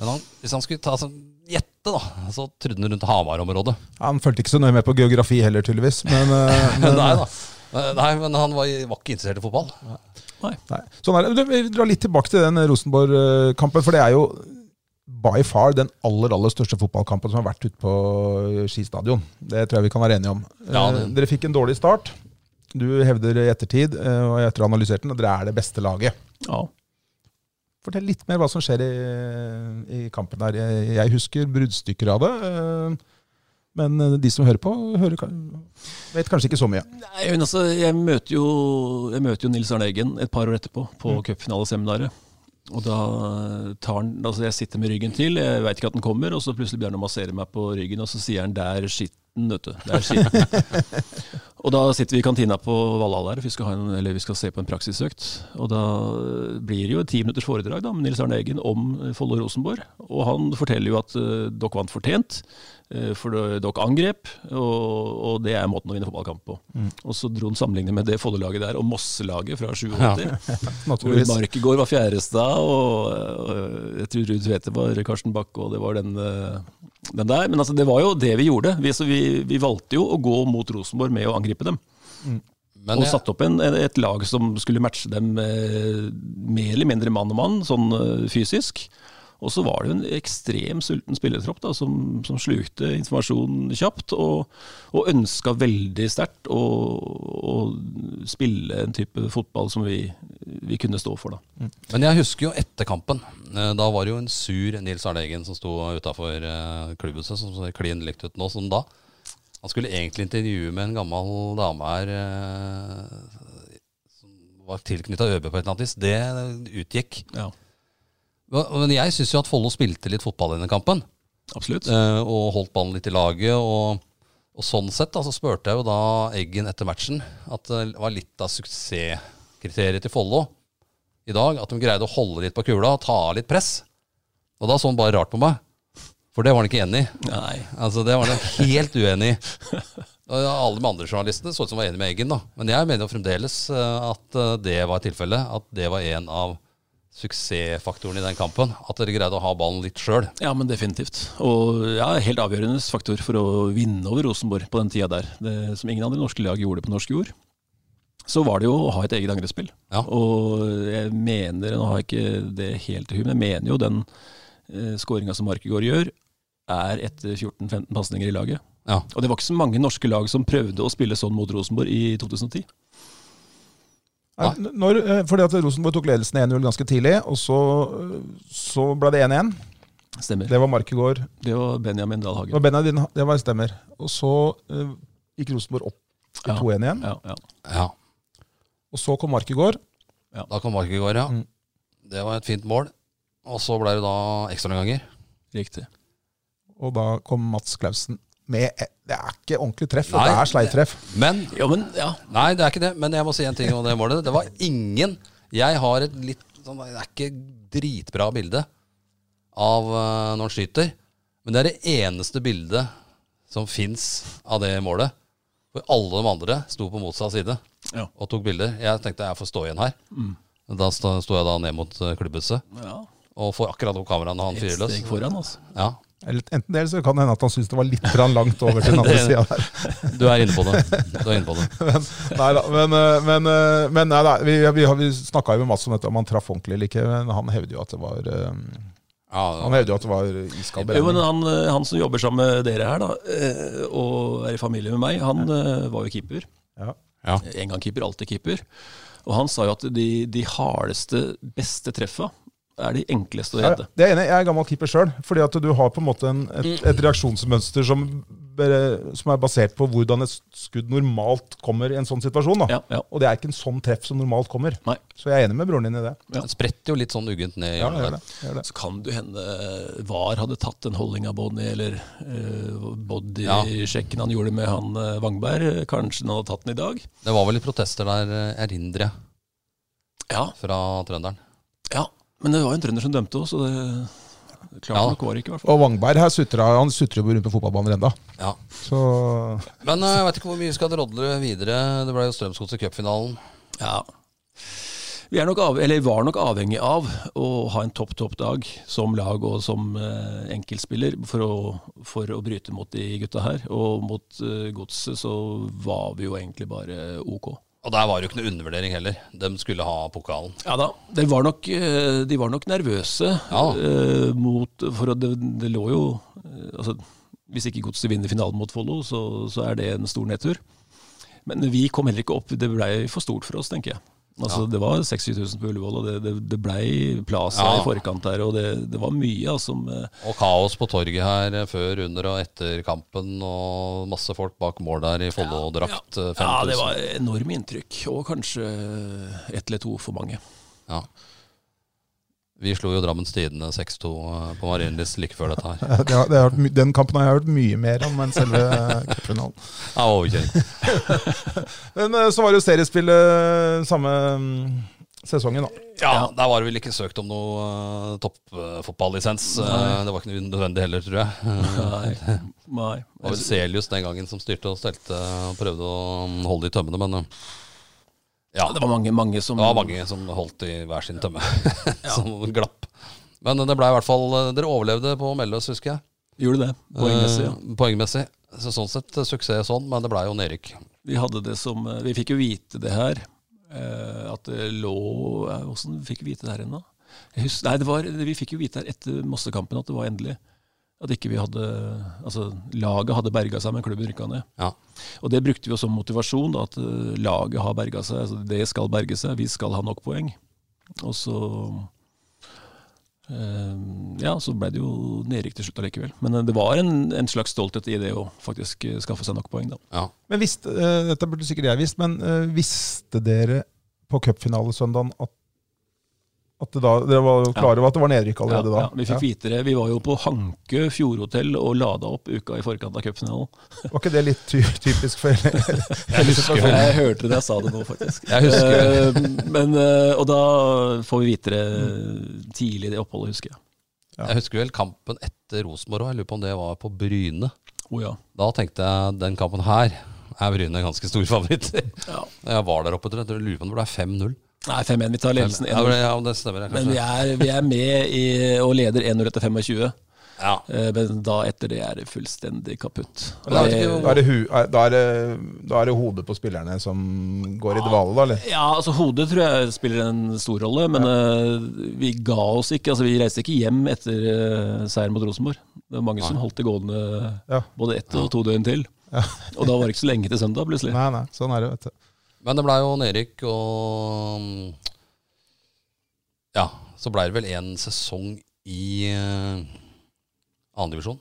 Men han, hvis han skulle ta sånn gjette, da, så trodde han rundt Hamar-området. Han fulgte ikke så nøye med på geografi heller, tydeligvis. Men, uh, men, Nei da. Eh, Nei, men han var, var ikke interessert i fotball. Nei. Nei. Sånn er det. Vi drar litt tilbake til den Rosenborg-kampen, for det er jo by far den aller aller største fotballkampen som har vært ute på Ski stadion. Det tror jeg vi kan være enige om. Ja, det- Dere fikk en dårlig start. Du hevder i ettertid, eh, og etter å ha analysert den, at dere er det beste laget. Ja. Fortell litt mer hva som skjer i, i kampen der. Jeg, jeg husker bruddstykker av det. eh, Men eh, de som hører på, hører, vet kanskje ikke så mye. Nei, altså, jeg møter jo, jeg møter jo Nils Arne Eggen et par år etterpå på cupfinaleseminaret. Og da tar han Altså, jeg sitter med ryggen til, jeg veit ikke at den kommer, og så plutselig begynner han å massere meg på ryggen, og så sier han 'der skitten', vet du. Der skitten. og da sitter vi i kantina på Valhall her, vi skal, en, eller vi skal se på en praksisøkt. Og da blir det jo et ti minutters foredrag da, med Nils Arne Eggen om Follo Rosenborg. Og han forteller jo at uh, dere vant fortjent, uh, for dere angrep, og, og det er måten å vinne fotballkamp på. Og så dro han sammenlignet med det Follo-laget der, og Mosse-laget fra 87. Hvor Markegård var Fjærestad, og og jeg tror Ruud Tvedte var Karsten Bakke, og det var den, øh, den der. Men altså, det var jo det vi gjorde. Vi, så vi, vi valgte jo å gå mot Rosenborg med å angripe dem. Men og satte opp en, et lag som skulle matche dem eh, mer eller mindre mann og mann, sånn eh, fysisk. Og så var det jo en ekstrem sulten spillertropp da, som, som slukte informasjonen kjapt, og, og ønska veldig sterkt å, å spille en type fotball som vi, vi kunne stå for. da. men jeg husker jo etter kampen. Eh, Da var det jo en sur Nils Arne Eggen som sto utafor klubbhuset, som ser klin likt ut nå som da. Han skulle egentlig intervjue med en gammel dame her eh, som var tilknytta ØB på et eller annet vis. Det utgikk. Ja, Men jeg syns jo at Follo spilte litt fotball i denne kampen. absolutt. eh, og holdt ballen litt i laget. Og, og sånn sett da, så spurte jeg jo da Eggen etter matchen at det var litt av suksesskriteriet til Follo i dag. At de greide å holde litt på kula og ta av litt press. Og da så han bare rart på meg. For det var han ikke enig i. Nei. Altså, det var han helt uenig i. Alle de andre journalistene så ut som var enig med Eggen. da. Men jeg mener jo fremdeles eh, at eh, det var tilfellet. At det var en av suksessfaktorene i den kampen. At dere greide å ha ballen litt sjøl. Ja, men definitivt. Og ja, helt avgjørende faktor for å vinne over Rosenborg på den tida der. Det, som ingen andre norske lag gjorde på norsk jord. Så var det jo å ha et eget angrepsspill. Ja. Og jeg mener, nå har jeg ikke det helt til huet, men jeg mener jo den eh, skåringa som Markegård gjør, er etter 14-15 pasninger i laget. Ja. Og det var ikke så mange norske lag som prøvde å spille sånn mot Rosenborg i 2010. Når, eh, fordi at Rosenborg tok ledelsen 1-0 ganske tidlig, og så, så ble det 1-1. Stemmer. Det var Markegård. Det var Benjamin Dahl Det Hagen. var Benjamin, det var stemmer. Og så uh, gikk Rosenborg opp til Ja. 2-1 igjen. Ja, ja. ja. Og så kom Markegård. Da kom Markegård, ja. Mm. Det var et fint mål. Og så ble det da ekstraomganger. Riktig. Og da kom Mats Clausen med Det er ikke ordentlig treff, Nei, det er sleivtreff. Men jo, men ja. Nei, det er ikke det. Men jeg må si en ting om det målet. Det var ingen Jeg har et litt sånn Det er ikke dritbra bilde av eh, når han skyter. Men det er det eneste bildet som fins av det målet. For alle de andre sto på motsatt side Ja. og tok bilder. Jeg tenkte jeg får stå igjen her. Da sto sto jeg da ned mot eh, klubbhuset ja. Og får akkurat opp kameraet når han fyrer løs. foran, altså. Ja, Enten det, eller så kan det hende at han syns det var litt langt over til den andre sida der. du er inne på det. Du er inne på det. Men, nei da, men, eh, men, eh, men nei, da, vi, vi, vi snakka jo med Mats om dette, om han traff ordentlig eller ikke. Men han hevder jo at det var eh, Ja, Han hevder jo at det var iskald Jo, men han, han som jobber sammen med dere her, da, og er i familie med meg, han var jo keeper. Ja. Ja. En gang keeper, alltid keeper. Og han sa jo at de, de hardeste, beste treffa er de enkleste å Ja, redde. det er enig, Jeg er gammel keeper sjøl. Fordi at du har på en måte en, et, et reaksjonsmønster som, som er basert på hvordan et skudd normalt kommer i en sånn situasjon. da. Ja, ja. Og det er ikke en sånn treff som normalt kommer. Nei. Så jeg er enig med broren din i det. Ja. Det spretter jo litt sånn uggent ned Ja, det. Gjør det. Så kan du hende VAR hadde tatt den holdninga Bonnie, eller uh, bodysjekken han gjorde med han uh, Wangberg. Kanskje han hadde tatt den i dag. Det var vel litt protester der, eh, erindrer jeg, Ja, fra trønderen. ja. Men det var jo en trønder som dømte òg, så det klart Ja. nok var ikke, i hvert fall. Og Wangberg her sutra, han sutrer jo rundt på fotballbaner ennå. Ja. Så Men eh, jeg vet ikke hvor mye vi skal drodle videre. Det ble jo Strømsgodset cupfinalen. Ja. Vi er nok av, eller var nok avhengig av å ha en topp, topp dag som lag og som eh, enkeltspiller for å, for å bryte mot de gutta her. Og mot eh, Godset så var vi jo egentlig bare ok. Og der var det jo ikke noe undervurdering heller. De skulle ha pokalen. Ja da, de var nok, eh, de var nok nervøse. Ja. eh, mot, for det, det lå jo eh, altså, Hvis ikke Godset vinner finalen mot Follo, så, så er det en stor nedtur. Men vi kom heller ikke opp. Det blei for stort for oss, tenker jeg. Altså, Det var 6000 på Ullevål, og det, det, det blei Plaza Ja. i forkant der. Og det, det var mye altså, eh, Og kaos på torget her eh, før, under og etter kampen. Og masse folk bak mål der i Follo-drakt. Ja, 5000. Ja, det var enorme inntrykk. Og kanskje ett eller to for mange. Ja. Vi slo jo Drammens Tidende 6-2 eh, på Marienlyst like før dette her. Det har, det har, den kampen har jeg hørt mye mer om enn selve cupfinalen. Ja, okay. Men eh, så var det jo seriespillet samme mm, sesongen, da. Ja, der var det vel ikke søkt om noe uh, toppfotballisens. Uh, det var ikke nødvendig heller, tror jeg. Nei. Nei. det var vel Celius den gangen som styrte og stelte og prøvde å holde i tømmene, men uh, ja, Det var mange, mange som det var mange som holdt i hver sin tømme, som glapp. Men det ble i hvert fall uh, Dere overlevde på Melløs, husker jeg. Gjorde det, poengmessig. Ja. Eh, poengmessig. Så sånn sett uh, suksess sånn, men det ble jo nedrykk. Vi hadde det som eh, Vi fikk jo vite det her. eh, At det lå eh, Åssen fikk vi vite det her ennå? Nei, det var, vi fikk jo vite her etter Mossekampen at det var endelig. At ikke vi hadde Altså, laget hadde berga seg, men klubben rykka ned. Ja. Og det brukte vi jo som motivasjon, da, at eh, laget har berga seg. Altså, det skal berge seg, vi skal ha nok poeng. Og så eh, Ja, så ble det jo nedrykk til slutt allikevel. Men eh, det var en, en slags stolthet i det å faktisk eh, skaffe seg nok poeng, da. ja. Men visste, Dette burde sikkert jeg visst, men visste dere på cupfinalesøndagen at, at det da, dere var klar over at det var nedrykk allerede ja, da? Ja, vi fikk vite det. Vi var jo på Hankø fjordhotell og lada opp uka i forkant av cupfinalen. Var ikke det litt ty typisk for hele, hele situasjonen? Jeg hørte det jeg sa det nå, faktisk. Jeg husker uh, Men, uh, og da får vi vite det tidlig i det oppholdet, husker jeg. Ja. Jeg husker vel kampen etter Rosenborg òg. Jeg lurer på om det var på Bryne. Oh, ja. Da tenkte jeg den kampen her er Bryne ganske stor favoritt. ja. Jeg var der oppe, tror jeg. Jeg lurer på om det ble 5-0. Nei, 5-1. Vi tar ledelsen 1-0. ja, det stemmer. Men vi er, vi er med i, og leder 1-0 etter 25. Ja. Eh, Men da etter det er det fullstendig kaputt. Da det- er, det er- da, er det, da er det hodet på spillerne som går i dvale, da? eller? Ja, altså Hodet tror jeg spiller en stor rolle, men ja. vi ga oss ikke. altså Vi reiste ikke hjem etter seieren mot Rosenborg. Det var mange som holdt det gående både ett og to døgn til. Ja. Og da var det ikke så lenge til søndag, plutselig. Nei, nei, sånn er det, vet du. Men det blei jo nedrykk, og Ja, så blei det vel en sesong i uh, andredivisjon.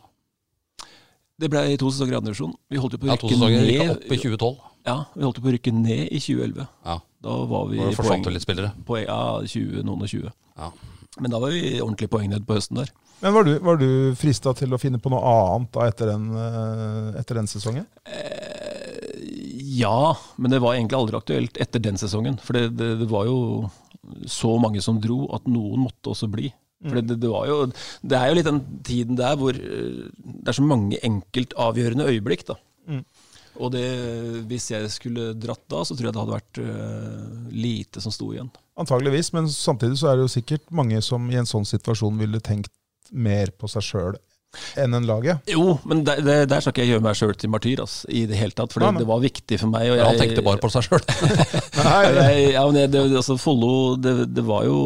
Det ble to sesonger i andredivisjon. Vi holdt jo på å Ja, to rykke rykka ned. opp i 2012. Ja, vi holdt jo på å rykke ned i 2011. Ja, Da var vi Hvor det forsvant vel litt spillere. poeng, ja, 20, noen og 20. Ja. Men da var vi ordentlig poengnedd på høsten der. Men var du, var du frista til å finne på noe annet da etter den, eh, etter den sesongen? Eh, ja, men det var egentlig aldri aktuelt etter den sesongen. For det, det, det var jo så mange som dro at noen måtte også bli. For det, det, var jo, det er jo litt den tiden der hvor eh, det er så mange enkelt avgjørende øyeblikk. da. Mm. Og det, hvis jeg skulle dratt da, så tror jeg det hadde vært uh, lite som sto igjen. Antageligvis, men samtidig så er det jo sikkert mange som i en sånn situasjon ville tenkt mer på seg sjøl enn en laget. Jo, men der, der, der skal ikke jeg gjøre meg sjøl til martyr ass, i det hele tatt. For det, var viktig for meg. Og Men han tenkte bare på seg sjøl. Ja, men det, det, altså Follo, det, det var jo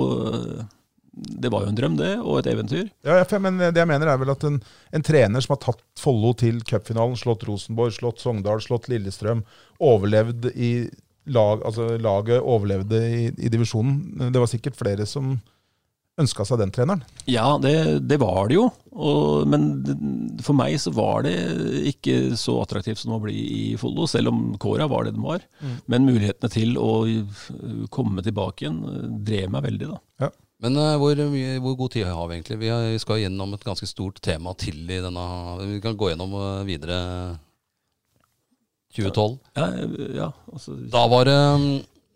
Det var jo en drøm, det, og et eventyr. Ja, ja, men det jeg mener er vel at en, en trener som har tatt Follo til cupfinalen, slått Rosenborg, slått Sogndal, slått Lillestrøm, overlevd i lag, altså laget overlevde i, i divisjonen. Det var sikkert flere som ønska seg den treneren. Ja, det, det var det jo. Og, men for meg så var det ikke så attraktivt som å bli i Follo, selv om kåra var det den var. Mm. Men mulighetene til å komme tilbake igjen uh, drev meg veldig, da. Men uh, hvor, mye, hvor god tid har vi egentlig? Vi, har, vi skal gjennom et ganske stort tema til i denne Vi kan gå gjennom eh, videre 2012. Ja, ja, altså, Da var det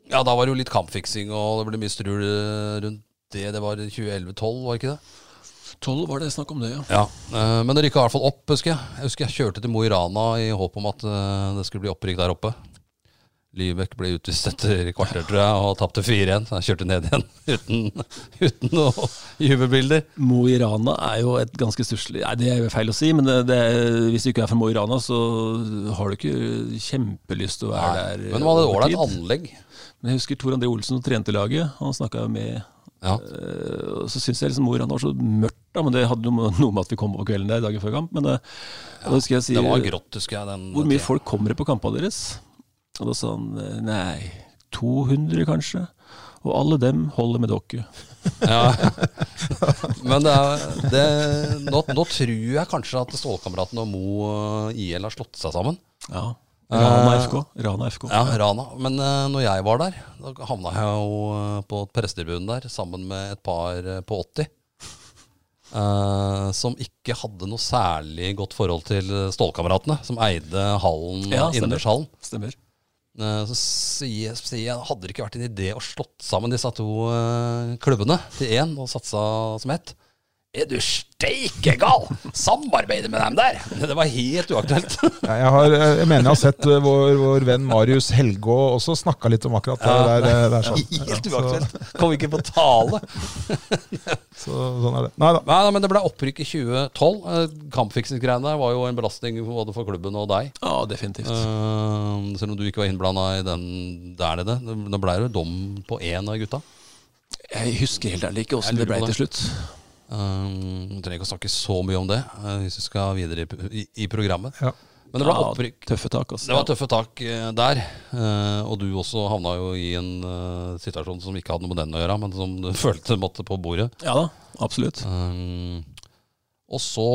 Ja, da var det jo litt kampfiksing, og det ble mye strul eh, rundt det. Det var 2011-12, var ikke det? 12 var det snakk om det, ja. Ja, eh, Men det rykka i hvert fall opp, husker jeg. Jeg husker jeg kjørte til Mo i Rana i håp om at eh, det skulle bli opprykk der oppe. Lybekk ble utvist etter kvarter, tror jeg, og tapte 4-1. Så jeg kjørte ned igjen uten, uten noe jubelbilder. Mo i Rana er jo et ganske stusslig Nei, det er jo feil å si, men det, det, hvis du ikke er fra Mo i Rana, så har du ikke kjempelyst til å være der. Men det var et ålreit anlegg. Men jeg husker Tor André Olsen som trente laget. Han snakka med Ja. Uh, Så syns jeg liksom Moran var så mørkt, da, men det hadde noe med- at vi kom på kvelden der dagen før kamp. Men det, da husker jeg si, Det var grått, husker jeg. Den hvor mye folk kommer det på kampene deres? Og da sa han eh, nei, 200 kanskje. Og alle dem holder med dere. Ja. Men det er, det, nå, nå tror jeg kanskje at Stålkameratene og Mo eh, IL har slått seg sammen. Ja. Rana FK. Rana FK. Ja, Rana. Men uh, når jeg var der, da havna jeg jo uh, på prestetribunen der sammen med et par på 80. Uh, som ikke hadde noe særlig godt forhold til Stålkameratene, som eide hallen, Ja, stemmer. Stemmer. Uh, så sier, jeg, hadde det ikke vært en idé å slått sammen disse to klubbene til én og satsa som ett? Er du steike gal? Samarbeide med dem der? Det var helt uaktuelt. Ja, Jeg, har, jeg mener jeg har sett uh, vår, vår venn Marius Helgå også snakka litt om akkurat det Ja, der. uh, der sånn. Helt uaktuelt. Kom ikke på tale. Så, så, sånn er det. Nei da. Nei, nei, men det ble opprykk i 2012. Eh, Kampfiksingsgreiene var jo en belastning både for klubben og deg. Ja, definitivt. Uh, selv om du ikke var innblanda i den der nede. Nå ble det dom på én av gutta. Jeg husker helt ærlig ikke åssen det ble til slutt. Uh, trenger ikke å snakke så mye om det uh, hvis vi skal videre i, i, i programmet. Ja. Men det ble Ja, opprykk. Tøffe tak, også. Det var tøffe tak uh, der. Uh, og du også havna jo i en situasjon som ikke hadde noe med den å gjøre, men som du følte måtte på bordet. Ja da, absolutt. Um, og så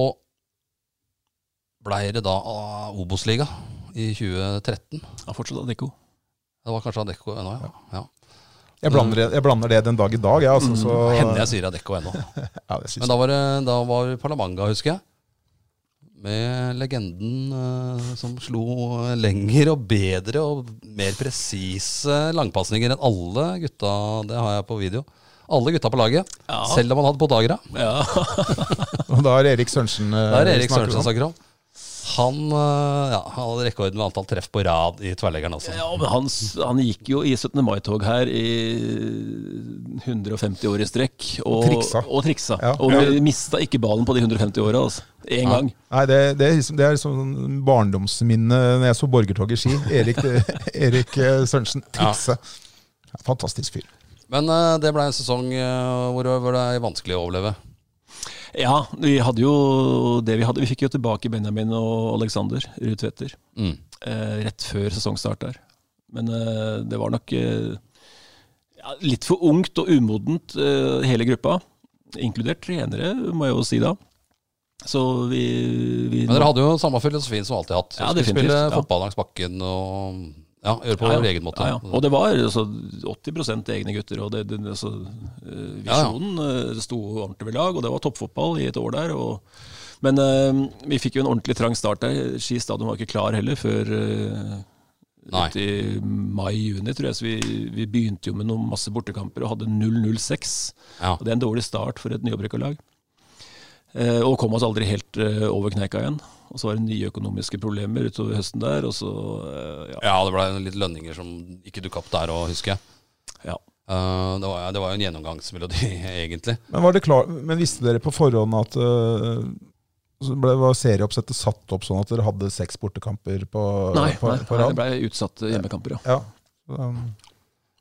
blei det da uh, Obos-liga i 2013. Ja, fortsatt Adecco. Det var kanskje Adecco ennå, ja. ja. Jeg blander, jeg blander det den dag i dag, jeg. Altså, så, Hender jeg sier Adecco ennå. ja, Men da var, det, da var Palamanga, husker jeg. Med legenden eh, som slo lenger og bedre og mer presise langpasninger enn alle gutta. Det har jeg på video. Alle gutta på laget. Ja. Selv om han hadde Podagra. Ja. Og da er Erik Sørensen eh, Det er Erik Sørensen snakker om. Han, eh, ja, han hadde rekorden med antall treff på rad i tverrleggeren. også. Ja, men han, han gikk jo i 17. mai-tog her i 150 år i strekk. Og Triksa. Og, triksa. Ja. og vi mista ikke ballen på de 150 åra. Altså. Én Ja. gang. Nei, det, det, er liksom, det er sånn barndomsminne når jeg så borgertog i Ski. Erik, Erik eh, Sørensen. Trikse. Ja, fantastisk fyr. Men eh, det ble en sesong hvor det hvor det er vanskelig å overleve. Ja, vi hadde jo det vi hadde. Vi fikk jo tilbake Benjamin og Alexander Ruud Tvedter Mm. eh, rett før sesongstart der. Men eh, det var nok eh, ja, litt for ungt og umodent, eh, hele gruppa. Inkludert trenere, må jeg jo si da. Så vi, vi Men dere hadde jo samme filosofi som alltid hatt. Ja, skulle spille fotball langs bakken og ja, gjøre på Ja, ja. egen måte. Ja. Og det var altså, 80 egne gutter. og det, det, altså, eh, Visjonen ja, sto ordentlig ved lag, og det var toppfotball i et år der. Og, men uh, vi fikk jo en ordentlig trang start der. Ski stadion var ikke klar heller før uh, ut i mai-juni, tror jeg. Så vi, vi begynte jo med noen masse bortekamper og hadde 0-0-6. Ja. Og det er en dårlig start for et nyopprykka lag. Uh, og kom oss aldri helt eh, over kneika igjen. Og så var det nye økonomiske problemer utover høsten der, og så eh, ja. ja, det ble litt lønninger som ikke dukka opp der òg, husker jeg. ja. Uh, det, var, det var jo en gjennomgangsmelodi, egentlig. Men, var det klar, men visste dere på forhånd at uh, ble, var serieoppsettet satt opp sånn at dere hadde seks bortekamper på, Nei, på, nei, på nei, det ble utsatte hjemmekamper, ja. Ja. Um,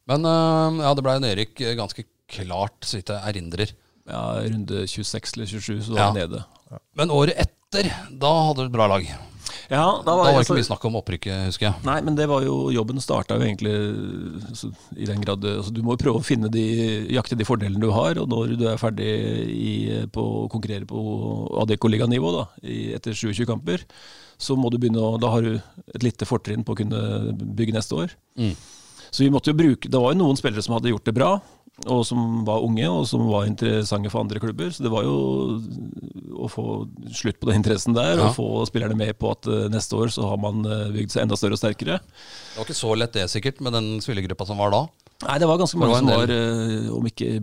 Men uh, ja, det ble eh, ganske klart, så vidt jeg erindrer. ja. Runde 26 eller 27, så var Ja. nede. Men året etter, da hadde du et bra lag. Ja, da Da var, var det ikke mye snakk om opprykket, husker jeg. Nei, men det var jo Jobben starta jo egentlig altså, i den grad altså, Du må jo prøve å finne de, jakte de fordelene du har, og når du er ferdig i, på å konkurrere på Adecco-liganivå da, etter 27 kamper, så må du begynne å Da har du et lite fortrinn på å kunne bygge neste år. Mm. Så vi måtte jo bruke Det var jo noen spillere som hadde gjort det bra, og som var unge, og som var interessante for andre klubber. Så det var jo å få slutt på den interessen der, Ja. og få spillerne med på at eh, neste år så har man eh, bygd seg enda større og sterkere. Det var ikke så lett det, sikkert, med den spillergruppa som var da. Nei, det var ganske mange var som var, eh, om ikke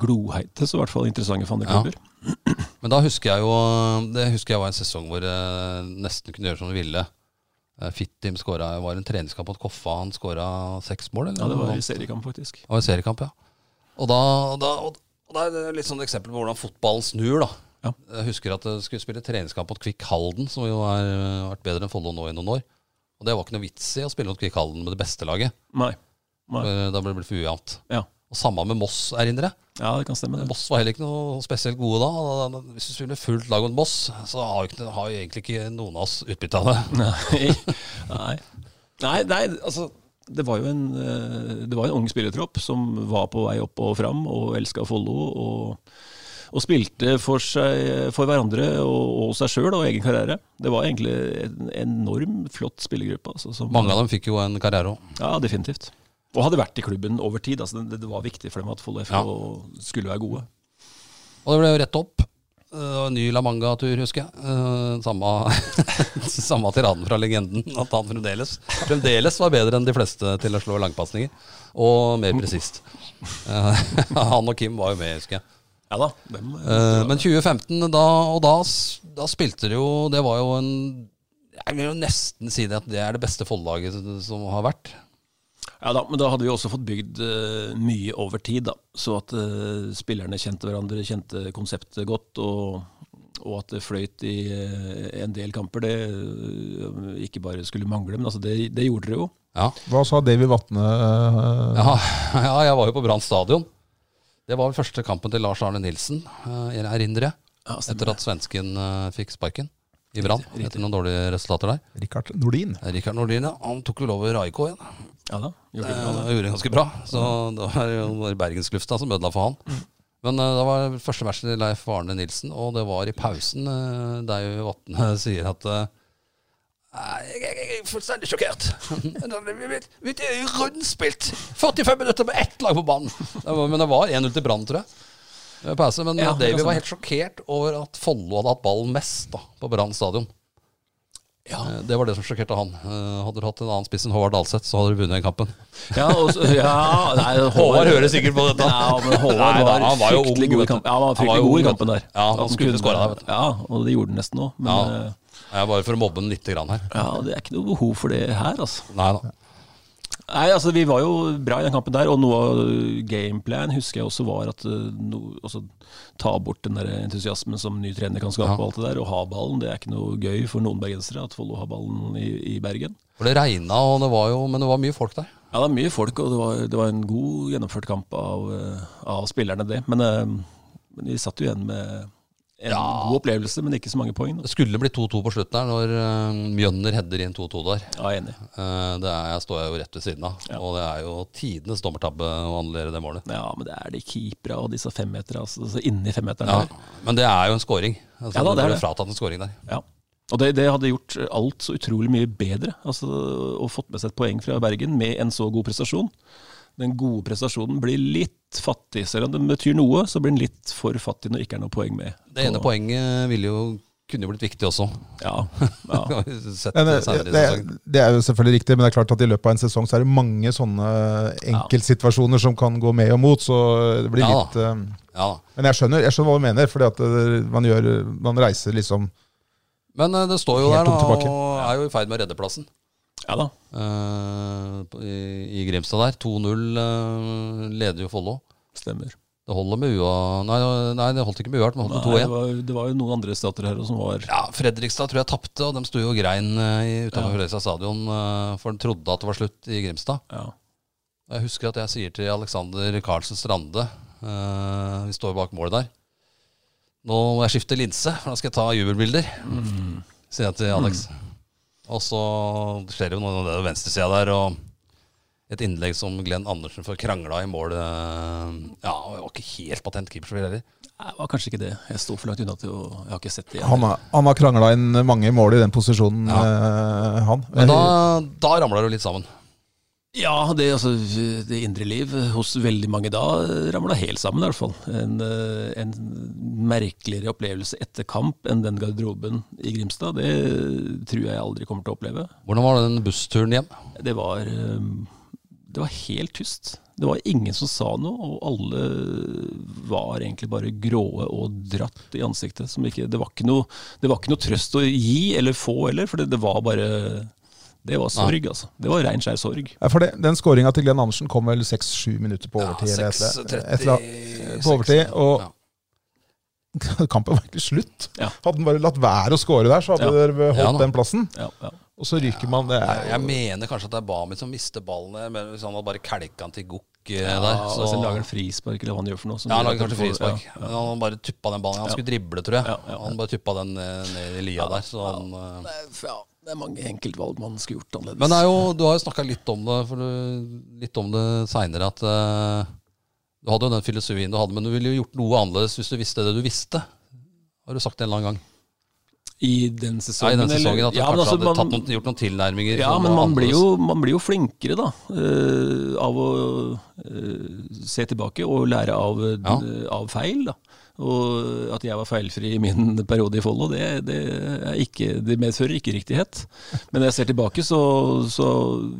gloheite, så i hvert fall interessante for andre Ja. klubber. Men da husker jeg jo Det husker jeg var en sesong hvor jeg nesten kunne gjøre som du ville. Fittim skåra Var en treningskamp mot Koffa. Han skåra seks mål, eller? Ja, det var i seriekamp, faktisk. Det var en seriekamp, ja. Og da, da, og da er det litt sånn eksempel på hvordan fotballen snur, da. Ja. Jeg husker at jeg skulle spille treningskamp mot Kvikk Halden, som jo har vært bedre enn Follo nå i noen år. Og det var ikke noe vits i å spille mot Kvikk Halden med det beste laget. Nei. Nei. Da ble det for ujevnt. Ja. Og samme med Moss, erindrer jeg. ja, det kan stemme, det. Moss var heller ikke noe spesielt gode da. Hvis du spiller fullt lag mot Moss, så har jo, jo egentlig ikke noen av oss utbytte av det. Nei. Nei, nei, altså det var jo en, eh, det var en ung spillertropp som var på vei opp og fram og elska Follo. Og, og, spilte for, seg, for hverandre og, og seg sjøl og egen karriere. Det var egentlig en enorm flott spillergruppe. Altså, som, Mange av dem fikk jo en karriere òg. Ja, definitivt. Og hadde vært i klubben over tid. Altså, det, det var viktig for dem at Follo FK ja. skulle være gode. Og det ble jo rett opp. Uh, ny La Manga-tur, husker jeg. Uh, samme, samme tiraden fra legenden. At han fremdeles, fremdeles var bedre enn de fleste til å slå langpasninger. Og mer presist. Uh, han og Kim var jo med, husker jeg. Ja da. Hvem, men 2015, da, og da, da spilte det jo Det var jo en Jeg vil jo nesten si det at det er det beste Follo-laget som har vært. Ja da, men da hadde vi også fått bygd uh, mye over tid, da. Så at uh, spillerne kjente hverandre, kjente konseptet godt. Og, og at det fløyt i uh, en del kamper, det ikke bare skulle mangle, men altså det, det gjorde det jo. Ja. Hva sa Davy Vatne? Ja, ja, jeg var jo på Brann stadion. Det var første kampen til Lars Arne Nilsen, jeg erindrer jeg. Ja, etter at svensken fikk sparken i Brann etter noen dårlige resultater der. Rikard Nordin. Rikard Nordin, ja. Han tok vel over AIK igjen. Ja da, gjorde det, bra, gjorde det ganske bra. Så det var jo Bergenslufta som ødela for han. Mm. Men uh, det var første verset til Leif Arne Nilsen, og det var i pausen uh, der Vatne sier at uh, jeg, jeg, er fullstendig sjokkert. Vi er rundspilt! 45 minutter med ett lag på banen! Men det var 1-0 til Brann, tror jeg. Pause, men ja, Davy var helt sjokkert over at Follo hadde hatt ballen mest da, på Brann stadion. Ja. Eh, det var det som sjokkerte han. Eh, hadde du hatt en annen spiss enn Håvard Dalseth, så hadde du vunnet den kampen. Ja, også, ja nei, Håvard, Håvard hører sikkert på dette. Ja, men Håvard nei, var, han var jo ung. God, kampen. ja, han var fryktelig god i kampen der. Ja, Han, han skulle skåra der. Ja, og det gjorde han nesten òg. Ja. Eh, ja, bare for å mobbe han litt grann her. Ja, Det er ikke noe behov for det her, altså. Nei da. Nei, altså Vi var jo bra i den kampen der, og noe av gameplan husker jeg også var at no, også, ta bort den der entusiasmen som ny trener kan skape. Ja. og alt det der, Og ha ballen. Det er ikke noe gøy for noen bergensere at Follo har ballen i, i Bergen. For Det regna, men det var mye folk der? Ja, det var mye folk, og det var, det var en god gjennomført kamp av, av spillerne, det. Men, eh, men vi satt jo igjen med en ja. god opplevelse, men ikke så mange poeng. Det skulle bli 2-2 på slutten her, når uh, Mjønner header inn 2-2 der. Ja, enig. Uh, det er, jeg står jeg jo rett ved siden av, ja. og det er jo tidenes dommertabbe å annullere det målet. Ja, men det er de keepera og disse femmeterne, altså, altså inni femmeteren. Ja, men det er jo en scoring. Altså, ja, da, det, det fratatt en scoring der. Ja. Og det, det, hadde gjort alt så utrolig mye bedre. Altså, og fått med seg et poeng fra Bergen med en så god prestasjon den gode prestasjonen blir litt fattig. Selv om den betyr noe, så blir den litt for fattig når det ikke er noe poeng med. Det ene poenget ville jo kunne jo blitt viktig også. Ja, ja. det, det, det, er jo selvfølgelig riktig, men det er klart at i løpet av en sesong så er det mange sånne enkeltsituasjoner som kan gå med og mot. Så det blir ja, litt uh, ja. Men jeg skjønner, jeg skjønner hva du mener, fordi at eh, man, gjør, man reiser liksom Men det står jo der, da, og er jo i ferd med å redde plassen. Ja da. Uh, i, i, Grimstad der. 2-0 uh, eh, leder jo Follo. Stemmer. Det holder med ua... Nei, nei, det holdt ikke med uavgjort, men holdt med 2-1. Det, det, var jo noen andre stater her som var Ja, Fredrikstad tror jeg tapte, og de sto jo og grein uh, utenfor ja. Fredrikstad stadion, uh, for de trodde at det var slutt i Grimstad. Ja. Jeg husker at jeg sier til Alexander Karlsen Strande, vi står bak målet der Nå må jeg skifte linse, for da skal jeg ta jubelbilder, mm. sier jeg til Alex. Mm. Og så skjer det jo noe på venstresida der, og et innlegg som Glenn Andersen får krangla i mål. Eh, ja, det var ikke helt patent keeperspill heller. Det var kanskje ikke det. Jeg sto for langt unna til å Jeg har ikke sett det. Han, han har krangla inn mange mål i den posisjonen, ja. Eh, han. Men da, da ramla det jo litt sammen. Ja, det, altså, det, indre liv hos veldig mange da ramla helt sammen, i hvert fall. En, eh, en, merkeligere opplevelse etter kamp enn den garderoben i Grimstad. Det tror jeg aldri kommer til å oppleve. Hvordan var den bussturen hjem? Det var, eh, det var helt tyst. Det var ingen som sa noe, og alle var egentlig bare gråe og dratt i ansiktet. Ikke, det, var noe, det, var ikke noe, trøst å gi eller få heller, for det, det var bare det var sorg, ja. altså. Det var rein skjær sorg. Ja, for det, Den skåringa til Glenn Andersen kom vel seks-sju minutter på overtid? Ja, 6, 30, på overtid, og ja. kampen var egentlig slutt. Ja. Hadde han bare latt være å skåre der, så hadde ja. dere holdt den plassen. Og så ryker man det er, Jeg mener kanskje at det er Bami som mister ballen. Men hvis han hadde bare kalka den til Gokk eh, ja, der så hvis han lager en frispark, eller hva han gjør for noe. Ja, han lager kanskje frispark. Ja, ja. Han bare tuppa den ballen. Han skulle drible, tror jeg. Han bare tuppa den eh, ned i lia der. Så han, uh, Det er mange enkeltvalg man skulle gjort annerledes. Men det jo, du har jo snakka litt om det for du, litt om det seinere, at uh, du hadde jo den filosofien du hadde, men du ville jo gjort noe annerledes hvis du visste det du visste. Har du sagt det en eller annen gang? I den Ja, sesongen? I den sesongen at du Ja, kanskje altså, hadde man- noen, gjort noen tilnærminger? Ja, men man blir, jo, man blir jo flinkere, da. uh, av å uh, se tilbake og lære av, Ja. av feil. da. Og at jeg var feilfri i min periode i Follo, det, det, det medfører ikke riktighet. Men når jeg ser tilbake, så, så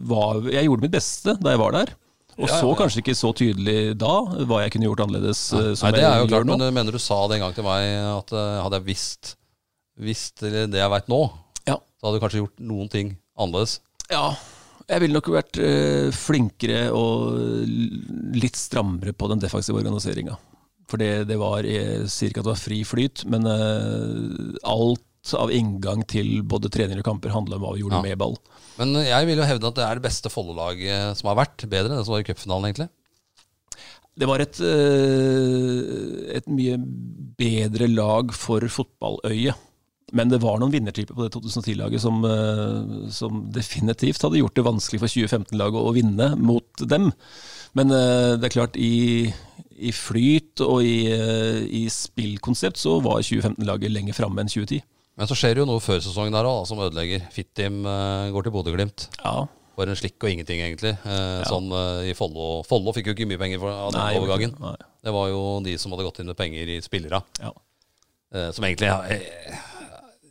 var Jeg gjorde mitt beste da jeg var der. Og Ja, ja, så ja. kanskje ikke så tydelig da hva jeg kunne gjort annerledes. Nei, som Nei, det er jo klart, nå. men mener du sa det en gang til meg at uh, hadde jeg visst, visst det jeg veit nå, Ja. så hadde du kanskje gjort noen ting annerledes. Ja, jeg ville nok vært uh, flinkere og litt strammere på den defensive organiseringa. For det, det var Jeg sier ikke at det var fri flyt, men uh, alt av inngang til både treninger og kamper handla om hva vi gjorde Ja. med ball. Men jeg vil jo hevde at det er det beste Follo-laget som har vært. Bedre enn det som var i cupfinalen, egentlig. Det var et, eh, et mye bedre lag for fotballøyet. Men det var noen vinnertyper på det 2010-laget som, eh, som definitivt hadde gjort det vanskelig for 2015-laget å vinne mot dem. Men eh, det er klart, i, i flyt og i, eh, i spillkonsept så var 2015-laget lenger framme enn 2010. Men så skjer det jo noe før sesongen der òg, som ødelegger. Fittim eh, går til Bodø-Glimt. Ja, For en slikk og ingenting, egentlig. Eh, Sånn eh, i Follo Follo fikk jo ikke mye penger for, av den Nei, overgangen. Nei. Det var jo de som hadde gått inn med penger i spillere. Ja. Eh, som egentlig eh,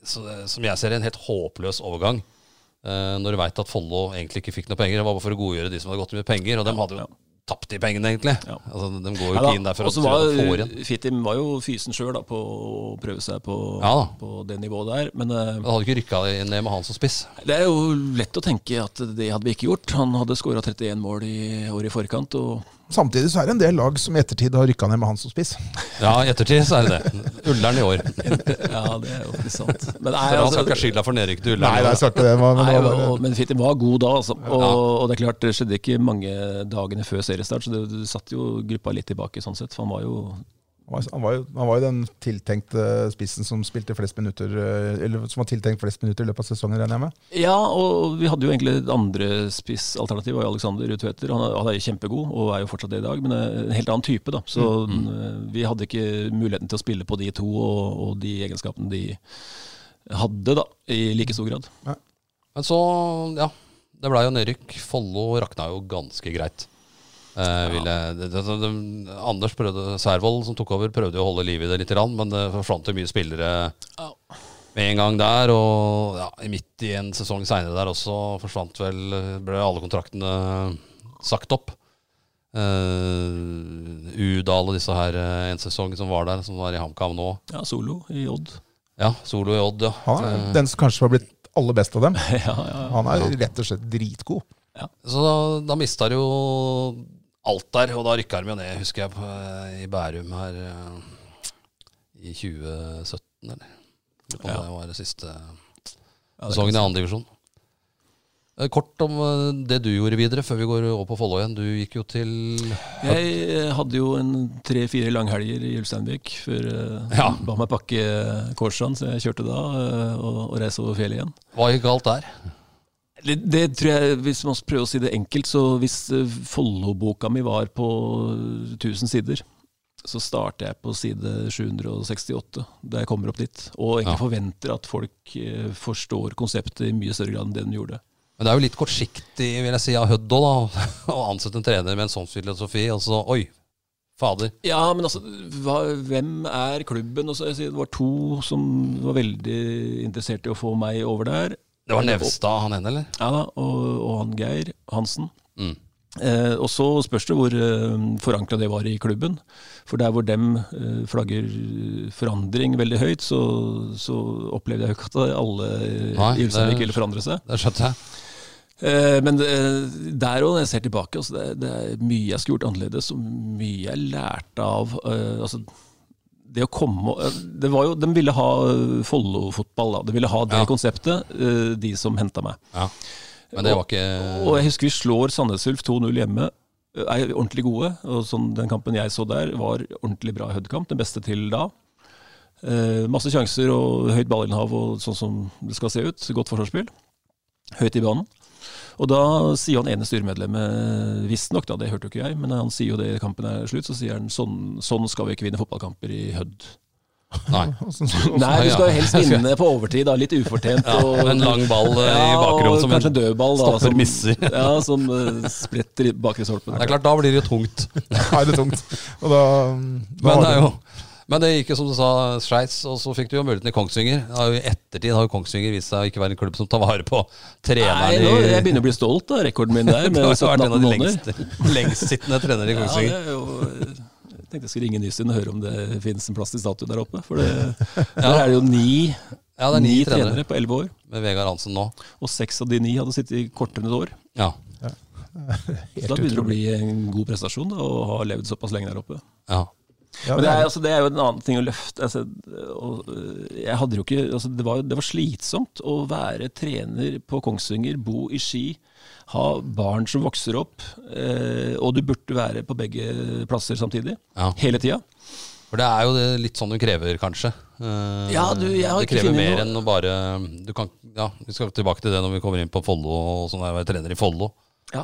så, Som jeg ser, en helt håpløs overgang. Når du veit at Follo egentlig ikke fikk noe penger. Det var bare for å godgjøre de som hadde gått inn med penger. Og dem hadde jo ja. Tapt de pengene, egentlig. Ja. Altså, De går jo ikke inn der for å var, var igjen. Fittim var jo fysen sjøl på å prøve seg på, Ja på det nivået der. Men Men hadde ikke rykka ned med han som spiss. Det er jo lett å tenke at det hadde vi ikke gjort. Han hadde skåra 31 mål i året i forkant. Og Samtidig så er det en del lag som i ettertid har rykka ned med han som spiss. Ja, i ettertid så er det det. Ullern i år. ja, det er jo ikke sant. Men, nei, For han altså, skal ikke ha skylda for nedrykket til Nei, Ullern. Nei, er svarte det. Men, nei, og, men Fittim var god da, altså. Og, Ja. og det er klart, det skjedde ikke mange dagene før seriestart, så det, det satt jo gruppa litt tilbake sånn sett. For han var jo Han var, jo, han var jo den tiltenkte spissen som spilte flest minutter eh, Eller som var tiltenkt flest minutter i løpet av sesongen, regner jeg med. Ja, og vi hadde jo egentlig et andre spissalternativ, var Alexander Utveter. Han, er- han er jo kjempegod, og er jo fortsatt det i dag, men er en helt annen type, da. Så mm. vi hadde ikke muligheten til å spille på de to og, og de egenskapene de hadde, da, i like stor grad. Men så, ja. Det blei jo nedrykk. Follo rakna jo ganske greit. Eh, vil det, det, det, Anders prøvde, Særvold, som tok over, prøvde jo å holde liv i det litt, men det forsvant jo mye spillere Ja. med en gang der. Og ja, midt i en sesong seinere der også forsvant vel Ble alle kontraktene sagt opp. Uh, Udal og disse her eh, en sesong som var der, som var i HamKam nå. Ja, solo i Odd. Ja, Solo i Odd, ja. Han den som kanskje har blitt aller best av dem. ja, ja. Han er rett og slett dritgod. Ja. Så da, da mista jo alt der, og da rykka de jo ned, husker jeg, på, eh, i Bærum her eh, i 2017, eller? Om Ja. Det var det siste Ja, sesongen i andre divisjon. Eh, Kort om det du gjorde videre, før vi går over på Follo igjen. Du gikk jo til Jeg hadde jo en tre-fire langhelger i Ulsteinvik før Ja. ba meg pakke Korsand, så jeg kjørte da og, og reiste over fjellet igjen. Hva gikk galt der? Det, det tror jeg, Hvis man prøver å si det enkelt, så hvis eh, Follo-boka mi var på 1000 sider, så starter jeg på side 768, da jeg kommer opp dit. Og egentlig Ja. forventer at folk eh, forstår konseptet i mye større grad enn det de gjorde. Men det er jo litt kortsiktig vil jeg si, av Hødd da. Å ansette en trener med en sånn filosofi. Og så oi, fader. Ja, men altså, hva, hvem er klubben? Og så, jeg sier, det var to som var veldig interessert i å få meg over der. Det var Nevstad han ene, eller? Ja da, og, og han Geir Hansen. Mm. Eh, og så spørs det hvor eh, forankra det var i klubben. For der hvor dem eh, flagger forandring veldig høyt, så, så opplevde jeg jo ikke at alle Nei, i Ulsteinvik ville forandre seg. Det skjønte jeg. Eh, men det, der òg, når jeg ser tilbake, altså det, det er mye jeg skulle gjort annerledes, og mye jeg lærte av eh, altså, det å komme eh, det var jo, De ville ha eh, Follo-fotball. De ville ha det Ja. konseptet, eh, de som henta meg. Ja. Men det var ikke Og jeg husker vi slår Sandnes Ulf 2-0 hjemme. Er ordentlig gode. og sånn, Den kampen jeg så der, var ordentlig bra Hødd-kamp. Den beste til da. Eh, masse sjanser og høyt ballinnhav og sånn som det skal se ut. Godt forsvarsspill. høyt i banen. Og da sier han ene styremedlemmet, visstnok, da, det hørte jo ikke jeg, men han sier jo det i kampen er slutt, så sier han sånn, sånn skal vi ikke vinne fotballkamper i Hødd. Nei. Nei, du skal jo helst vinne på overtid, da, litt ufortjent. Ja, og, en lang ball eh, i Ja, bakrom som kanskje en dødball. Da, stopper som, misser. Ja, som uh, spretter i bakre stolpen. Det er klart, da blir det jo tungt. Da er det tungt. Og da, da Men det, er jo, men det gikk jo som du sa, skeis, og så fikk du jo muligheten i Kongsvinger. Det I ettertid har jo Kongsvinger vist seg å ikke være en klubb som tar vare på Nei, treneren nå, jeg begynner å bli stolt av rekorden min der, Du med har jo vært en av de lengst lengstsittende trenere i Kongsvinger. Ja, det er jo, jeg tenkte jeg skulle ringe Nystin og høre om det finnes en plass til statue der oppe. For det, ja. der er det jo ni, Ja, det er ni trenere trenere på elleve år. med Vegard Hansen nå. Og seks av de ni hadde sittet i kortere enn et år. Ja. Så da begynner det å bli en god prestasjon da, å ha levd såpass lenge der oppe. ja. Ja, Men det er, altså, det er jo en annen ting å løfte. Altså, og, øh, ikke, altså, det, var, det var slitsomt å være trener på Kongsvinger, bo i Ski, ha barn som vokser opp, eh, og du burde være på begge plasser samtidig. Ja. Hele tida. For det er jo det litt sånn du krever, kanskje. Eh, Ja, du, det krever mer noe- enn å bare du kan, ja, Vi skal tilbake til det når vi kommer inn på Follo, og sånn jeg var trener i Follo. Ja.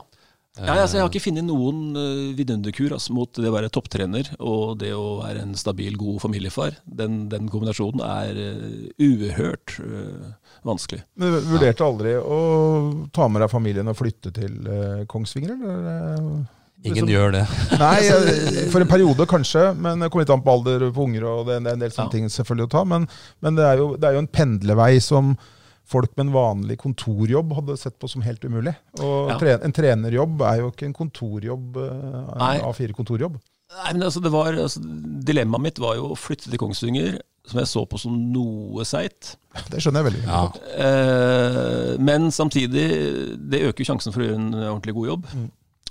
Ja, altså, jeg har ikke funnet noen uh, vidunderkur altså, mot det å være topptrener og det å være en stabil, god familiefar. Den, den kombinasjonen er uh, uhørt uh, vanskelig. Men du vurderte aldri å ta med deg familien og flytte til uh, Kongsvinger, eller? eh, Ingen liksom- gjør det. Nei, eh, for en periode kanskje, men det kommer litt an på alder på unger, og det er en del sånne Ja. ting selvfølgelig å ta. Men, men det, er jo, det er jo en pendlevei som folk med en vanlig kontorjobb hadde sett på som helt umulig. Og Ja. tre, en trenerjobb er jo ikke en kontorjobb, eh, en A4-kontorjobb. Nei, men altså, det var, altså, Dilemmaet mitt var jo å flytte til Kongsvinger, som jeg så på som noe seigt. Det skjønner jeg veldig Ja. godt. Eh, men samtidig, det øker sjansen for å gjøre en ordentlig god jobb. Mm.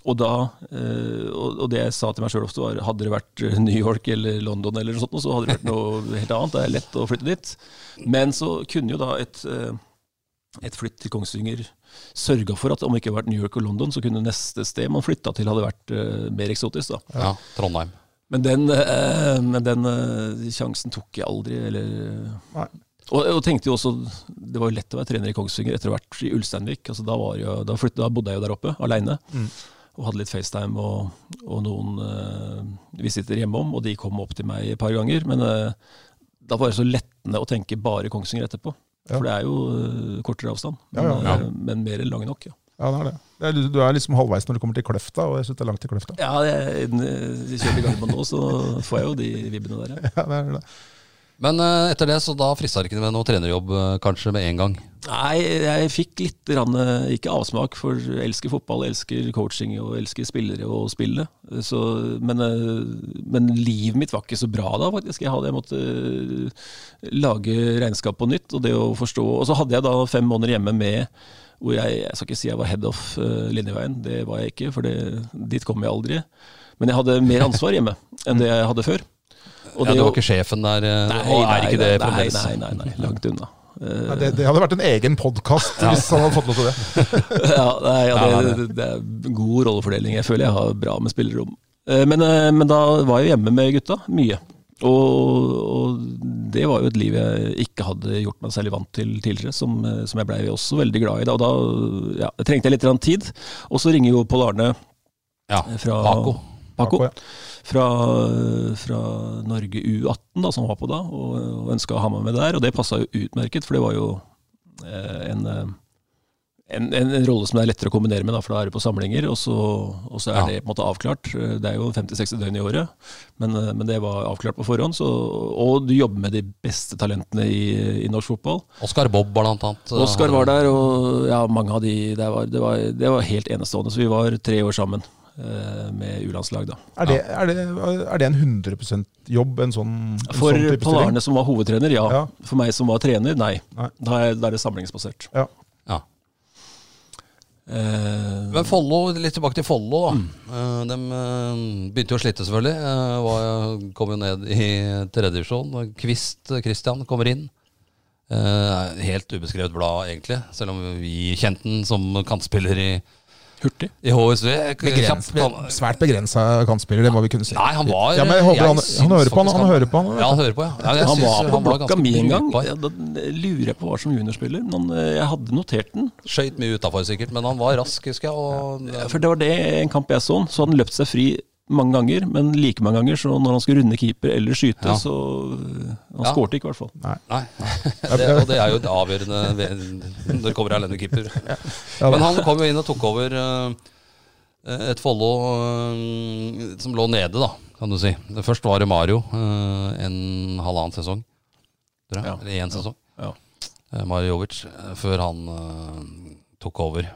Og da, eh, og, og det jeg sa til meg sjøl ofte, var hadde det vært New York eller London, eller noe sånt, så hadde det vært noe helt annet. Det er lett å flytte dit. Men så kunne jo da et, eh, et flytt til Kongsvinger sørga for at om det ikke hadde vært New York og London, så kunne neste sted man flytta til, hadde vært uh, mer eksotisk. da. ja. Trondheim. Men den, uh, men den uh, sjansen tok jeg aldri, eller Nei. og, og tenkte jo også Det var jo lett å være trener i Kongsvinger etter å ha vært i Ulsteinvik. Altså, da, var jo, da, flyttet, da bodde jeg jo der oppe, aleine. Mm. Og hadde litt FaceTime og, og noen uh, visitter hjemom, og de kom opp til meg et par ganger. Men da var det så lettende å tenke bare Kongsvinger etterpå. For det er jo eh, kortere avstand, men, eh, men mer lang nok. ja. Ja, det er det. er, du er liksom halvveis når du kommer til Kløfta, og jeg syns det er langt til Kløfta. Ja, jeg, jeg kjører i Gardermoen nå, så får jeg jo de vibbene der. Ja. Ja, det er det. Men eh, etter det, så da frista det ikke med noe trenerjobb eh, kanskje med en gang? Nei, jeg fikk litt, grann, eh, ikke avsmak, for jeg elsker fotball, jeg elsker coaching og elsker spillere og spillet. Så, men, men livet mitt var ikke så bra da, faktisk. Jeg, hadde, jeg måtte lage regnskap på nytt, og det å forstå Og så hadde jeg da fem måneder hjemme med hvor jeg, jeg skal ikke si jeg var head of uh, linjeveien, det var jeg ikke, for det, dit kom jeg aldri. Men jeg hadde mer ansvar hjemme enn det jeg hadde før. Og ja, det du var ikke sjefen der, eh, Nei, og er nei, ikke det nei, fremdeles? Nei, nei, nei, langt unna. Eh, Nei, det, det hadde vært en egen podkast hvis han hadde fått lov til det. ja, nei, ja, Ja, det, det, det er god rollefordeling. Jeg føler jeg har bra med spillerom. Eh, Men, eh, men da var jeg hjemme med gutta, mye. Og, og det var jo et liv jeg ikke hadde gjort meg særlig vant til tidligere, som, som jeg blei også veldig glad i. da, Og da ja, trengte jeg litt tid. Og så ringer jo Pål Arne Ja, fra Paco. Paco, Paco, ja. Fra, fra Norge U18, da, som var på da, og, og ønska å ha meg med der. Og det passa jo utmerket, for det var jo eh, en, eh, en, en, en rolle som det er lettere å kombinere med, da, for da er du på samlinger, og så, og så er Ja. det på en måte avklart. Det er jo 50-60 døgn i året, men, eh, men det var avklart på forhånd. Så, og du jobber med de beste talentene i, i norsk fotball. Oskar Bob, blant annet. Oskar var der, og ja, mange av de det var, det, var, det var helt enestående. Så vi var tre år sammen med U-landslag, da. Er det, er, det, er det en 100% jobb, en sånn, en For sånn type Pål? Arne som var hovedtrener, ja. Ja. For meg som var trener, nei. Nei. Da er, da er det samlingsbasert. Ja. Ja. Eh, Men Follo, litt tilbake til Follo. Mm. da. Eh, De eh, begynte jo å slite, selvfølgelig. Eh, var, kom jo ned i tredjedivisjon. Kvist eh, Christian kommer inn. Eh, helt ubeskrevet blad, egentlig. Selv om vi kjente den som kantspiller i Hurtig. i HSV. Begrens, svært begrensa kantspiller, det må vi kunne si. Nei, han var Ja, men jeg håper han, han hører på han. Han hører på han. Ja, han hører på, ja. ja jeg Han var på han blokka mi en gang. Ja, da lurer jeg på hva som juniorspiller. Men eh, jeg hadde notert den. Skøyt mye utafor, sikkert, men han var rask, husker jeg. Og, For det var det en kamp jeg så. Så hadde han løpt seg fri mange ganger, men like mange ganger. Så når han skulle runde keeper eller skyte, Ja. så eh, Han Ja. skårte ikke, i hvert fall. Nei, det, og det er jo et avgjørende ved- når det kommer alene keeper. Ja, Men han kom jo inn og tok over eh, et Follo eh, som lå nede, da, kan du si. Først var det Mario eh, en halvannen sesong, tror jeg. Eller én sesong. Ja. Eh, Mario Jovic, eh, før han eh, tok over.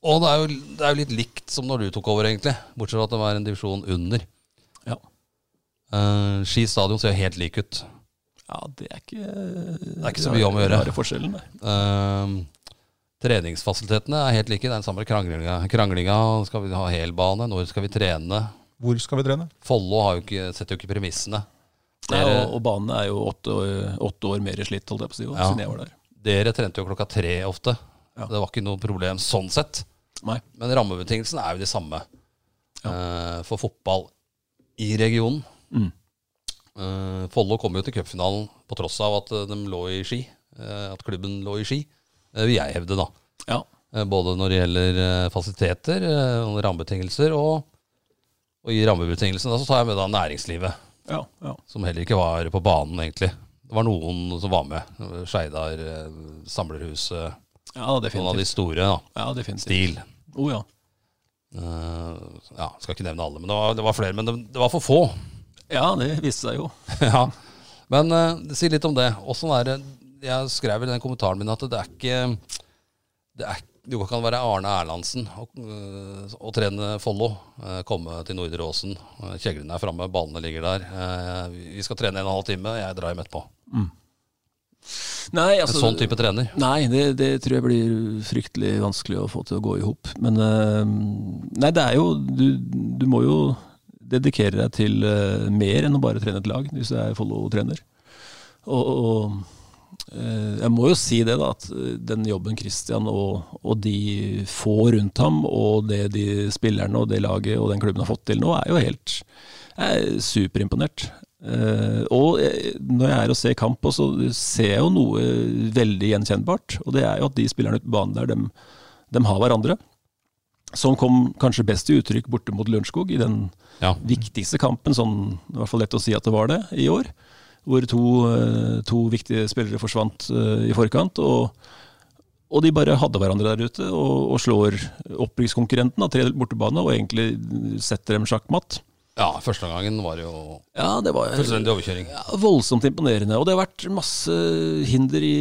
Og det er, jo, det er jo litt likt som når du tok over, egentlig. Bortsett fra at det var en divisjon under. Ja. Uh, Ski stadion ser helt lik ut. Ja, det er ikke Det er ikke så mye om å gjøre. Rare forskjellen. Uh, treningsfasilitetene er helt like. Det er den samme kranglinga. kranglinga. Skal vi ha helbane? Når skal vi trene? Hvor skal vi trene? Follo setter jo ikke premissene. Dere, og, og banene er jo åtte år, åtte år mer slitt, holdt jeg på å si, Ja. siden jeg var der. dere trente jo klokka tre ofte. Ja. Det var ikke noe problem sånn sett. Nei. Men rammebetingelsene er jo de samme Ja. uh, for fotball i regionen. Mm. Uh, Follo kom jo til cupfinalen på tross av at eh, de lå i ski. Uh, at klubben lå i ski, vil jeg hevde, da. Ja. Både når det gjelder fasiliteter rammebetingelser, og, og i rammebetingelsene så tar jeg med da næringslivet, Ja, ja. som heller ikke var på banen, egentlig. Det var noen som var med. Skeidar, Samlerhuset, ja noen av de store. da. Ja, definitivt. Stil. Oh, ja. Uh, ja, skal ikke nevne alle, men det var, det var flere. Men det, det var for få. ja, det viste seg jo. ja. Men uh, si litt om det. Åssen er det Jeg skrev i den kommentaren min at det er ikke det er, Du kan være Arne Erlandsen og, uh, trene Follo. komme til Nordre Åsen. Kjeglene er framme, ballene ligger der. Eh, vi skal trene en og en halv time. Jeg drar hjem etterpå. Nei, En altså sånn type trener. Nei, det, det tror jeg blir fryktelig vanskelig å få til å gå i hop. Men eh, Nei, det er jo du, du må jo dedikere deg til eh, mer enn å bare trene et lag, hvis du er Follo-trener. Og, og eh, jeg må jo si det, da, at den jobben Christian og, og de få rundt ham, og det de spillerne og det laget og den klubben har fått til nå, er jo helt Jeg er superimponert. Eh, og jeg, når jeg er og ser kamp, så ser jeg jo noe veldig gjenkjennbart. Og det er jo at de spillerne ute på banen der, dem, dem har hverandre. Som kom kanskje best til uttrykk borte mot Lørenskog i den Ja. viktigste kampen, sånn i hvert fall lett å si at det var det, i år. Hvor to, eh, to viktige spillere forsvant uh, i forkant. Og, og de bare hadde hverandre der ute, og, og slår opprykkskonkurrenten av tre bortebane, og egentlig setter dem sjakkmatt. Ja, første gangen var jo Ja, det var fullstendig overkjøring. ja, voldsomt imponerende. Og det har vært masse hinder i,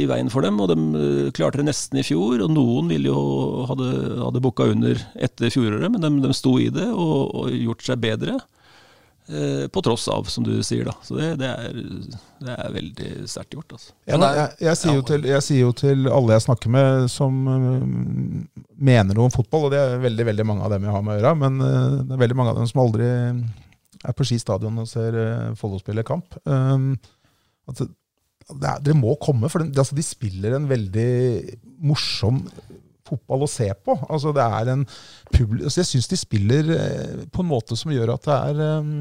i veien for dem. Og de eh, klarte det nesten i fjor, og noen ville jo hadde, hadde booka under etter fjoråret, men de, de sto i det og, og gjort seg bedre. Eh, på tross av, som du sier. da. Så det, det, er, det er veldig sterkt gjort. altså. Ja, nei, jeg, jeg, sier jo til, jeg sier jo til alle jeg snakker med som øh, mener noe om fotball, og det er veldig veldig mange av dem jeg har med å gjøre, men øh, det er veldig mange av dem som aldri er på Ski stadion og ser øh, Follo spille kamp. Um, at det, det er, dere må komme, for den, altså, de spiller en veldig morsom fotball å se på. Altså, det er en publi altså, jeg syns de spiller på en måte som gjør at det er øhm,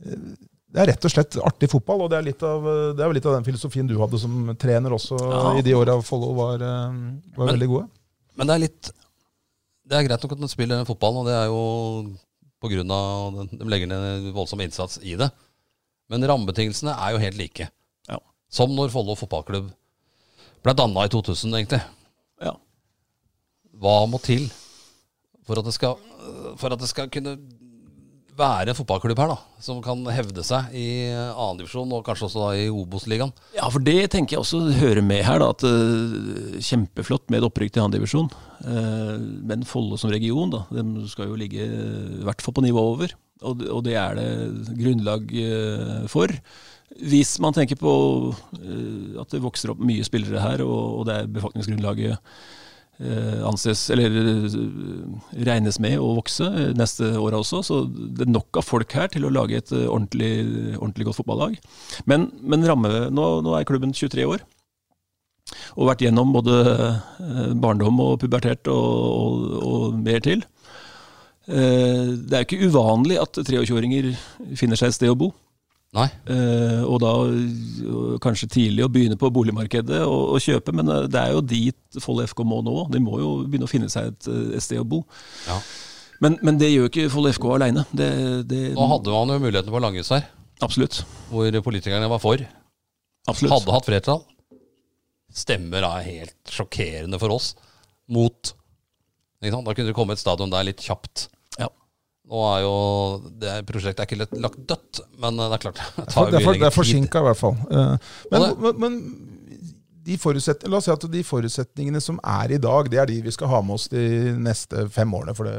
det er rett og slett artig fotball, og det er, litt av, det er litt av den filosofien du hadde som trener også Ja. i de åra Follo var, eh, var Men- veldig gode. Men det er litt Det er greit nok at de spiller fotball, og det er jo på grunn av De legger ned voldsom innsats i det. Men rammebetingelsene er jo helt like. Ja. Som når Follo fotballklubb ble danna i 2000, egentlig. Ja. Hva må til for at det skal, for at det skal kunne være en fotballklubb her, da, som kan hevde seg i annendivisjon, og kanskje også da i Obos-ligaen? Ja, for det tenker jeg også hører med her. da, at uh, Kjempeflott med et opprykk til andredivisjon. Uh, men Follo som region da, de skal jo ligge eh, i hvert fall på nivå over. Og, det- er det grunnlag eh, for. Hvis man tenker på eh, at det vokser opp mye spillere her, og, det er befolkningsgrunnlaget eh, anses, eller eh, regnes med å vokse eh, neste år også. Så det er nok av folk her til å lage et eh, ordentlig, ordentlig godt fotballag. Men, men ramme, nå, nå er klubben 23 år. Og vært gjennom både eh, barndom og pubertet og, og, og mer til. Eh, Det er jo ikke uvanlig at 23-åringer finner seg et sted å bo. Nei. Eh, og da øh, kanskje tidlig å begynne på boligmarkedet og, og kjøpe, men eh, det er jo dit Folle FK må nå. De må jo begynne å finne seg et, eh, et sted å bo. Ja. Men, men det gjør ikke Folle FK aleine. Nå hadde man jo muligheten på Langhus her, Absolutt. hvor politikerne var for. absolutt. Hadde hatt flertall. Stemmer er helt sjokkerende for oss. Mot. Da kunne det komme et stadion der litt kjapt. Ja. Nå er jo det prosjektet er ikke lett lagt dødt, men det er klart det Det tar jo er, for, det er forsinka, i hvert fall. Eh, Men, men, men de la oss si at de forutsetningene som er i dag, det er de vi skal ha med oss de neste fem årene. For det,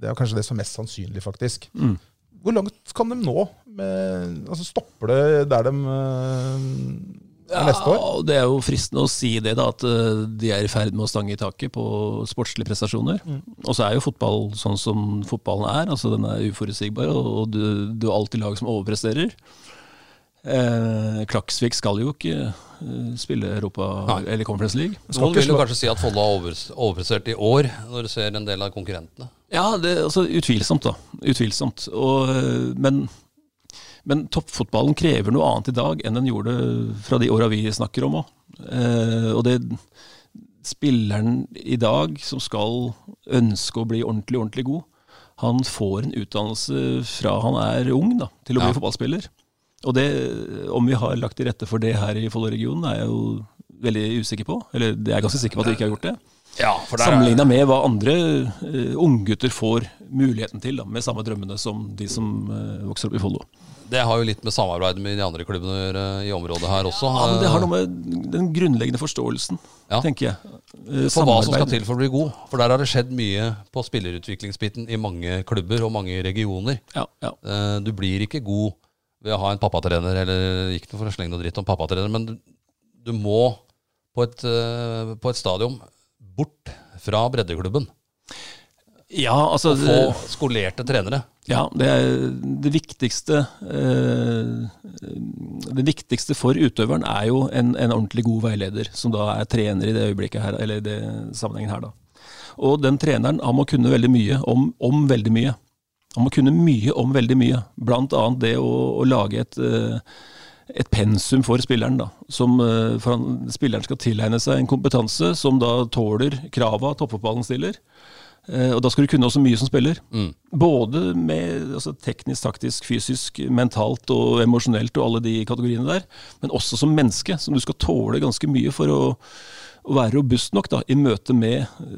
det er kanskje det som er mest sannsynlig, faktisk. Mm. Hvor langt kan de nå? Med, altså Stopper det der de eh, er neste år? Ja, det er jo fristende å si det, da, at eh, de er i ferd med å stange i taket på sportslige prestasjoner. Mm. Og så er jo fotball sånn som fotballen er. altså Den er uforutsigbar, og du, du har alltid lag som overpresterer. Eh, Klaksvik skal jo ikke eh, spille Europa Nei. eller Conference League. Skal Noen vil jo kanskje si at Follo har over, overprestert i år, når du ser en del av konkurrentene. Ja, det, altså utvilsomt, da. Utvilsomt. Og, øh, men, men toppfotballen krever noe annet i dag enn den gjorde fra de åra vi snakker om òg. Eh, og det spilleren i dag som skal ønske å bli ordentlig, ordentlig god, han får en utdannelse fra han er ung da, til å bli Ja. fotballspiller. Og det, om vi har lagt til rette for det her i Follo-regionen, er jeg jo veldig usikker på. Eller det er jeg ganske sikker på at vi ikke har gjort det. Ja, Sammenligna med hva andre uh, unggutter får muligheten til, da, med samme drømmene som de som uh, vokser opp i Follo. Det har jo litt med samarbeidet med de andre klubbene i området her også. Ja, men Det har noe med den grunnleggende forståelsen, Ja. tenker jeg. Eh, for hva som skal til for å bli god. For der har det skjedd mye på spillerutviklingsbiten i mange klubber og mange regioner. Ja, ja. Eh, Du blir ikke god ved å ha en pappatrener, eller ikke for å slenge noe dritt om pappatrener, men du, du må på et, eh, på et stadion bort fra breddeklubben ja, altså å få skolerte trenere. Ja, det er det viktigste eh, Det viktigste for utøveren er jo en, en ordentlig god veileder, som da er trener i det øyeblikket her, eller i det sammenhengen her, da. Og den treneren han må kunne veldig mye om, om veldig mye. Han må kunne mye om veldig mye. Annet det å, å lage et, eh, et pensum for spilleren. da, som eh, for han, Spilleren skal tilegne seg en kompetanse som da tåler krava toppfotballen stiller. Eh, Og da skal du kunne også mye som spiller. Mm. Både med altså, teknisk, taktisk, fysisk, mentalt og emosjonelt og alle de kategoriene der. Men også som menneske, som du skal tåle ganske mye for å, å være robust nok da, i møte med eh,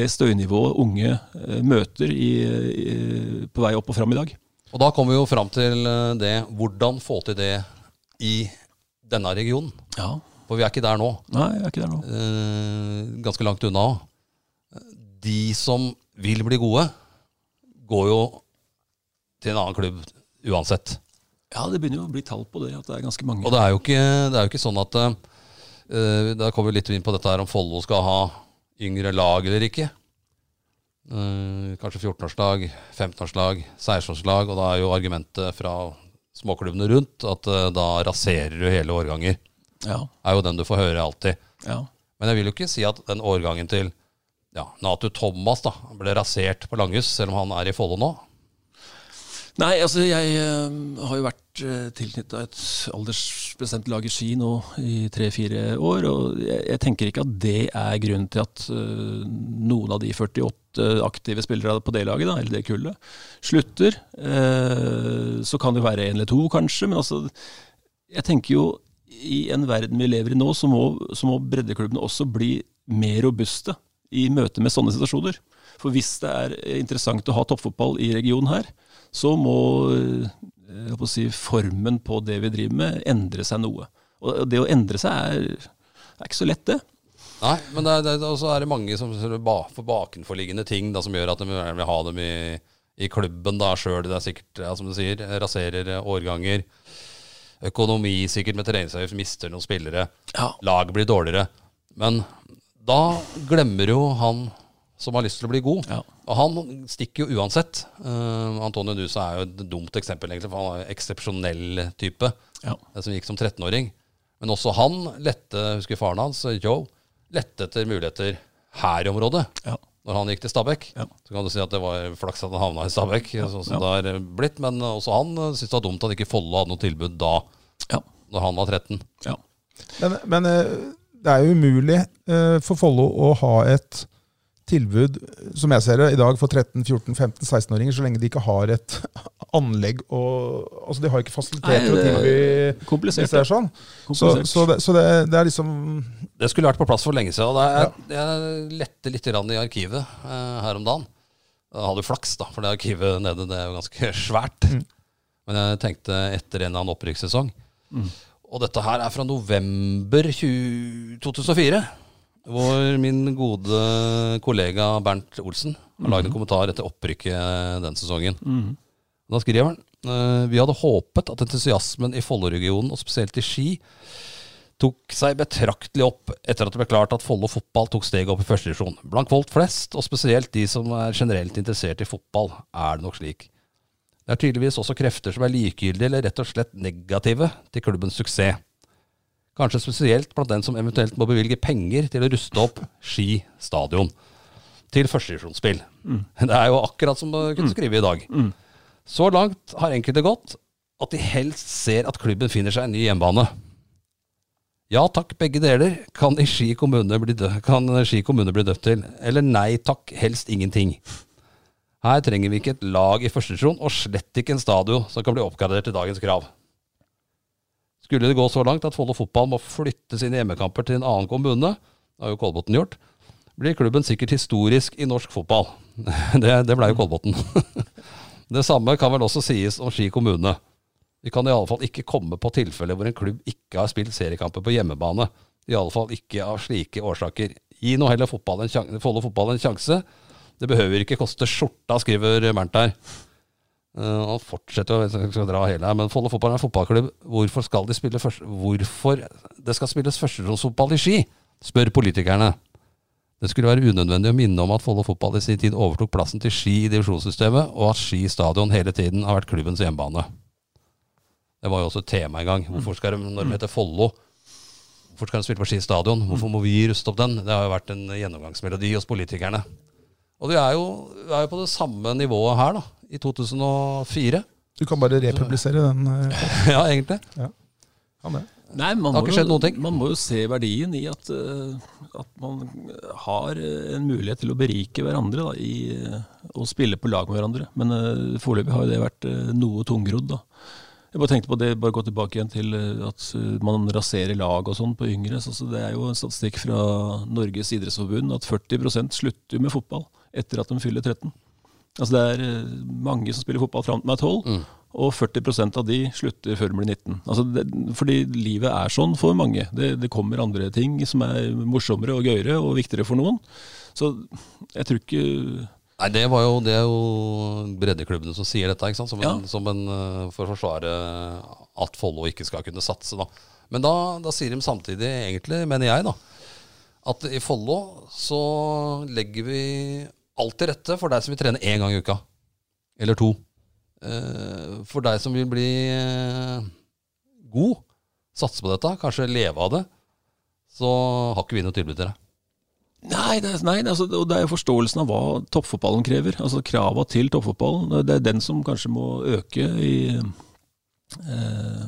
det støynivået unge eh, møter i, i, på vei opp og fram i dag. Og da kommer vi jo fram til det hvordan få til det i denne regionen. Ja. For vi er ikke der nå. Nei, jeg er ikke der nå. Ganske langt unna òg. De som vil bli gode, går jo til en annen klubb uansett. Ja, det begynner jo å bli tall på det, at det er ganske mange. Og det er jo ikke, det er jo ikke sånn at uh, Da kommer vi litt inn på dette her om Follo skal ha yngre lag eller ikke. Uh, kanskje 14-årslag, 15-årslag, 16-årslag. Og da er jo argumentet fra småklubbene rundt at uh, da raserer du hele årganger. Ja, er jo den du får høre alltid. ja. Men jeg vil jo ikke si at den årgangen til ja, Natu Thomas da, ble rasert på Langhus, selv om han er i Follo nå. Nei, altså jeg øh, har jo vært uh, tilknytta et aldersbestemt lag i Ski nå i tre-fire år, og jeg, jeg tenker ikke at det er grunnen til at øh, noen av de 48 aktive spillere på det laget, da, eller det kullet, slutter. Eh, så kan det være en eller to, kanskje, men altså Jeg tenker jo i en verden vi lever i nå, så må, så må breddeklubbene også bli mer robuste i møte med sånne situasjoner. For hvis det er interessant å ha toppfotball i regionen her, så må eh, si, formen på det vi driver med, endre seg noe. Og det å endre seg er, er ikke så lett, det. Nei, men det er, det, og så er det mange som får for bakenforliggende ting da, som gjør at de vil ha dem i, i klubben da sjøl. Det er sikkert, ja, som du sier, raserer årganger. Økonomi sikkert med treningsavgift, mister noen spillere. Ja. Laget blir dårligere. Men da glemmer jo han som har lyst til å bli god. Ja. Og han stikker jo uansett. Uh, Antonio Nusa er jo et dumt eksempel, egentlig, for han er en eksepsjonell type Ja. eh, som gikk som 13-åring. Men også han lette, husker faren hans, Joe, lette etter muligheter her i området. Ja. Når han gikk til Stabæk. Ja. Så kan du si at det var flaks at han havna i Stabæk, sånn som Ja. det har blitt. Men også han eh, syntes det var dumt at ikke Follo hadde noe tilbud da, Ja. når han var 13. ja. Men, men det er jo umulig eh, for Follo å ha et tilbud, som jeg ser det, i dag for 13-14-15-16-åringer, så lenge de ikke har et anlegg og Altså, de har ikke fasiliteter og tilby hvis Komplisert. det er sånn. Så, så, det, så det, det er liksom Det skulle vært på plass for lenge siden. og det er, Jeg lette litt i arkivet eh, her om dagen. Jeg hadde jo flaks, da, for det arkivet nede det er jo ganske svært. Men jeg tenkte etter en eller annen opprykkssesong. Og dette her er fra november 20, 2004. Hvor min gode kollega Bernt Olsen har lagd en kommentar etter opprykket den sesongen. Mhm. Da skriver han eh, Vi hadde håpet at entusiasmen i Follo-regionen, og spesielt i Ski, tok seg betraktelig opp etter at det ble klart at Follo fotball tok steget opp i første divisjon. Blant folk flest, og spesielt de som er generelt interessert i fotball, er det nok slik. Det er tydeligvis også krefter som er likegyldige eller rett og slett negative til klubbens suksess. Kanskje spesielt blant den som eventuelt må bevilge penger til å ruste opp Ski stadion til førstedivisjonsspill. Det er jo akkurat som å kunne skrive i dag. Så langt har enkelte gått at de helst ser at klubben finner seg en ny hjemmebane. Ja takk, begge deler kan, Ski kommune bli død, kan Ski kommune bli døpt til. Eller nei takk, helst ingenting. Her trenger vi ikke et lag i førstedivisjon, og slett ikke en stadion som kan bli oppgradert til dagens krav. Skulle det gå så langt at Follo fotball må flytte sine hjemmekamper til en annen kommune, det har jo Kolbotn gjort, blir klubben sikkert historisk i norsk fotball. Det, det blei jo Kolbotn. Det samme kan vel også sies om Ski kommune. Vi kan i alle fall ikke komme på tilfeller hvor en klubb ikke har spilt seriekamper på hjemmebane. I alle fall ikke av slike årsaker. Gi nå heller fotball en Follo fotball en sjanse. Det behøver ikke koste skjorta, skriver Bernt her. Uh, han fortsetter å skal dra hele her, men Follo fotball er en fotballklubb. Hvorfor skal de spille først, Hvorfor det skal spilles førstedivisjonsfotball i Ski? Spør politikerne. Det skulle være unødvendig å minne om at Follo fotball i sin tid overtok plassen til Ski i divisjonssystemet, og at Ski stadion hele tiden har vært klubbens hjemmebane. Det var jo også et tema en gang. Hvorfor skal de, når de heter Follo, hvorfor skal de spille på Ski stadion? Hvorfor må vi ruste opp den? Det har jo vært en gjennomgangsmelodi hos politikerne. Og vi er jo, er jo på det samme nivået her, da, i 2004. Du kan bare republisere den. eh, ja, egentlig. Ja. Ja, Nei, man Det har må, ikke skjedd noen jo, ting. man må jo se verdien i at, eh, at man har eh, en mulighet til å berike hverandre da, i å spille på lag med hverandre. Men uh, foreløpig har jo det vært noe tungrodd. da. Jeg bare tenkte på det, bare gå tilbake igjen til at man raserer lag og sånn på yngre. Så, så det er jo en statistikk fra Norges idrettsforbund at 40 slutter jo med fotball etter at de fyller 13. Altså Det er eh, mange som spiller fotball fram til de er 12, Mm. og 40% av de slutter før de blir 19. Altså det, fordi livet er sånn for mange. Det, det kommer andre ting som er morsommere og gøyere og viktigere for noen. Så jeg tror ikke Nei, det, var jo, det er jo breddeklubbene som sier dette, ikke sant? Som en, som en, eh, for å forsvare at Follo ikke skal kunne satse. Da. Men da, da sier de samtidig, egentlig, mener jeg, da, at i Follo så legger vi alt til rette for deg som vil trene én gang i uka. Eller to. Eh, For deg som vil bli eh, god, satse på dette, kanskje leve av det, så har ikke vi noe tilbud til deg. Nei, det er, nei altså, det er jo forståelsen av hva toppfotballen krever. Altså Krava til toppfotballen. Det er den som kanskje må øke i, eh,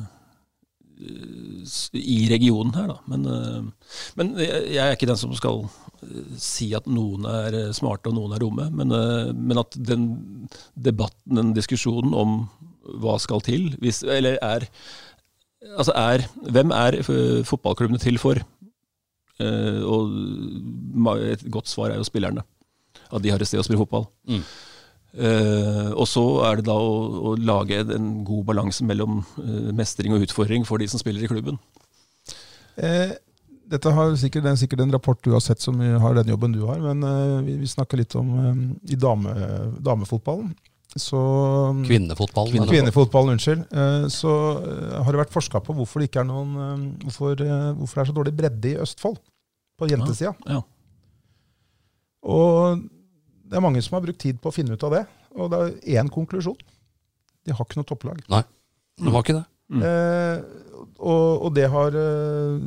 i regionen her, da. Men, eh, men jeg er ikke den som skal eh, si at noen er eh, smarte og noen er dumme. Men, men at den debatten, den diskusjonen om hva skal til, hvis, eller er Altså er, hvem er fotballklubbene til for? Og et godt svar er jo spillerne. At de har et sted å spille fotball. Mm. Eh, og så er det da å, å lage en god balanse mellom uh, mestring og utfordring for de som spiller i klubben. Eh, dette har sikkert, det er sikkert en rapport du har sett som har den jobben du har, men vi, vi snakker litt om i dame, damefotballen. Så kvinnefotballen. mener? Kvinnefotballen, unnskyld. Så har det vært forska på hvorfor det ikke er noen hvorfor, hvorfor det er så dårlig bredde i Østfold på jentesida. Ja. Og det er mange som har brukt tid på å finne ut av det. Og det er én konklusjon. De har ikke noe topplag. Nei, de har ikke det. Eh, og, og det har eh,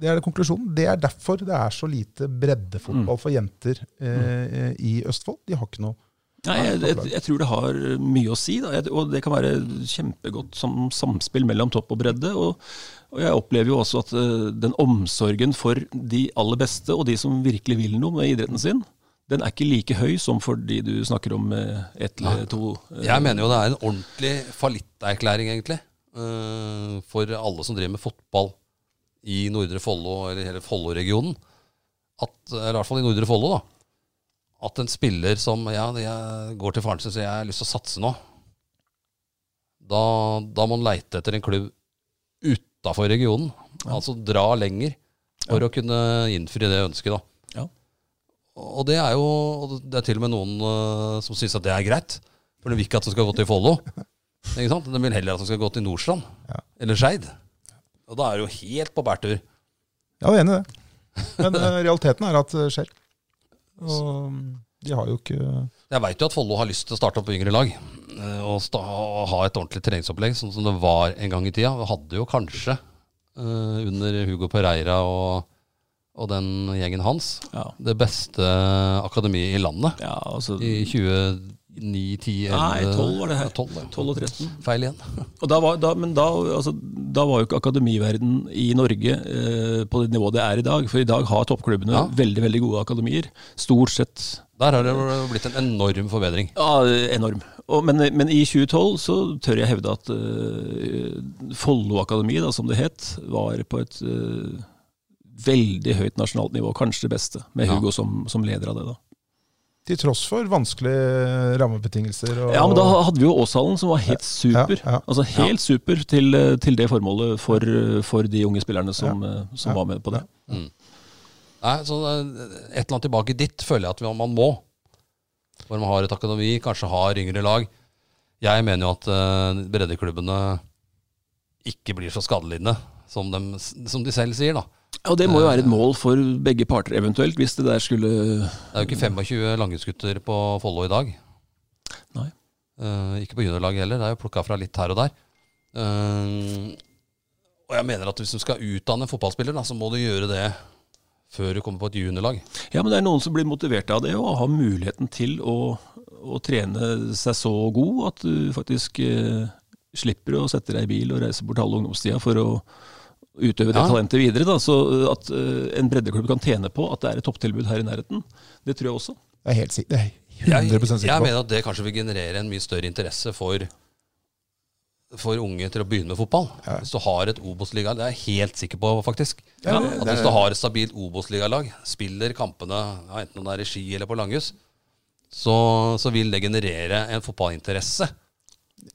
Det er det konklusjonen. Det er derfor det er så lite breddefotball for jenter eh, i Østfold. De har ikke noe Nei, jeg, jeg, jeg tror det har mye å si. Da. Jeg, og det kan være kjempegodt som samspill mellom topp og bredde. Og, og jeg opplever jo også at uh, den omsorgen for de aller beste, og de som virkelig vil noe med idretten sin, den er ikke like høy som for de du snakker om med ett eller to. uh, Jeg mener jo det er en ordentlig fallitterklæring, egentlig. eh, For alle som driver med fotball i Nordre Follo, eller hele Follo-regionen. Eller i hvert fall i Nordre Follo, da. At en spiller som Ja, jeg går til faren sin og sier jeg har lyst til å satse nå. Da, da må han leite etter en klubb utafor regionen. Altså dra lenger for å kunne innfri det ønsket, da. Og det er jo Det er til og med noen uh, som syns at det er greit. For de vil ikke at det skal gå til Follo. Ikke? De vil heller at det skal gå til Nordstrand. Ja. Eller Skeid. Og da er det jo helt på bærtur. Ja, jeg er enig i det. Men eh, realiteten er at det skjer. Og mm, de har jo ikke Jeg veit jo at Follo har lyst til å starte opp yngre lag. eh, Og, og ha et ordentlig treningsopplegg, sånn som det var en gang i tida. Vi hadde jo kanskje, uh, under Hugo Pereira og, og den gjengen hans, Ja. det beste akademiet i landet. ja, altså I 2009, 10, 11 Nei, 12 var det her. Ja, 12, ja. 12 og 13. Feil igjen. Og da var, da, men da, altså, da var jo ikke akademiverden i Norge eh, på det nivået det er i dag. For i dag har toppklubbene Ja. veldig veldig gode akademier. Stort sett Der har det blitt en enorm forbedring. ja, enorm. Og, men, men i 2012 så tør jeg hevde at uh, Follo akademi, da, som det het, var på et eh, veldig høyt nasjonalt nivå. Kanskje det beste, med Ja. Hugo som, som leder av det. da. Til tross for vanskelige rammebetingelser. Og, Ja, men da hadde vi jo Åshallen, som var helt super. Ja, ja. Altså helt super til, til det formålet for, for de unge spillerne som, som Ja. var med på det. Nei, så Et eller annet tilbake dit føler jeg at man må. Hvor man har et akademi, kanskje har yngre lag. Jeg mener jo at eh, breddeklubbene ikke blir så skadelidende, som, dem- som de selv sier. da. Og det må jo være et mål for begge parter, eventuelt, hvis det der skulle Det er jo ikke 25 langgutsgutter på Follo i dag. Nei. Uh, ikke på juniorlaget heller, det er jo plukka fra litt her og der. Uh, og jeg mener at hvis du skal utdanne fotballspiller, da, så må du gjøre det før du kommer på et juniorlag. Ja, men det er noen som blir motivert av det, og har muligheten til å, å trene seg så god at du faktisk uh, slipper å sette deg i bil og reise bort halve ungdomstida for å utøve det Ja. talentet videre. Da. Så eh, at eh, en breddeklubb kan tjene på at det er et topptilbud her i nærheten, det tror jeg også. Jeg er helt sikker, jeg er Jeg, jeg 100 jeg jeg mener at det kanskje vil generere en mye større interesse for, for unge til å begynne med fotball. Ja. Hvis du har et Obos-ligalag, det er jeg helt sikker på, faktisk. Ja, at det- Hvis du har et stabilt Obos-ligalag, spiller kampene ja, enten om det er i ski eller på langhus, så, så vil det generere en fotballinteresse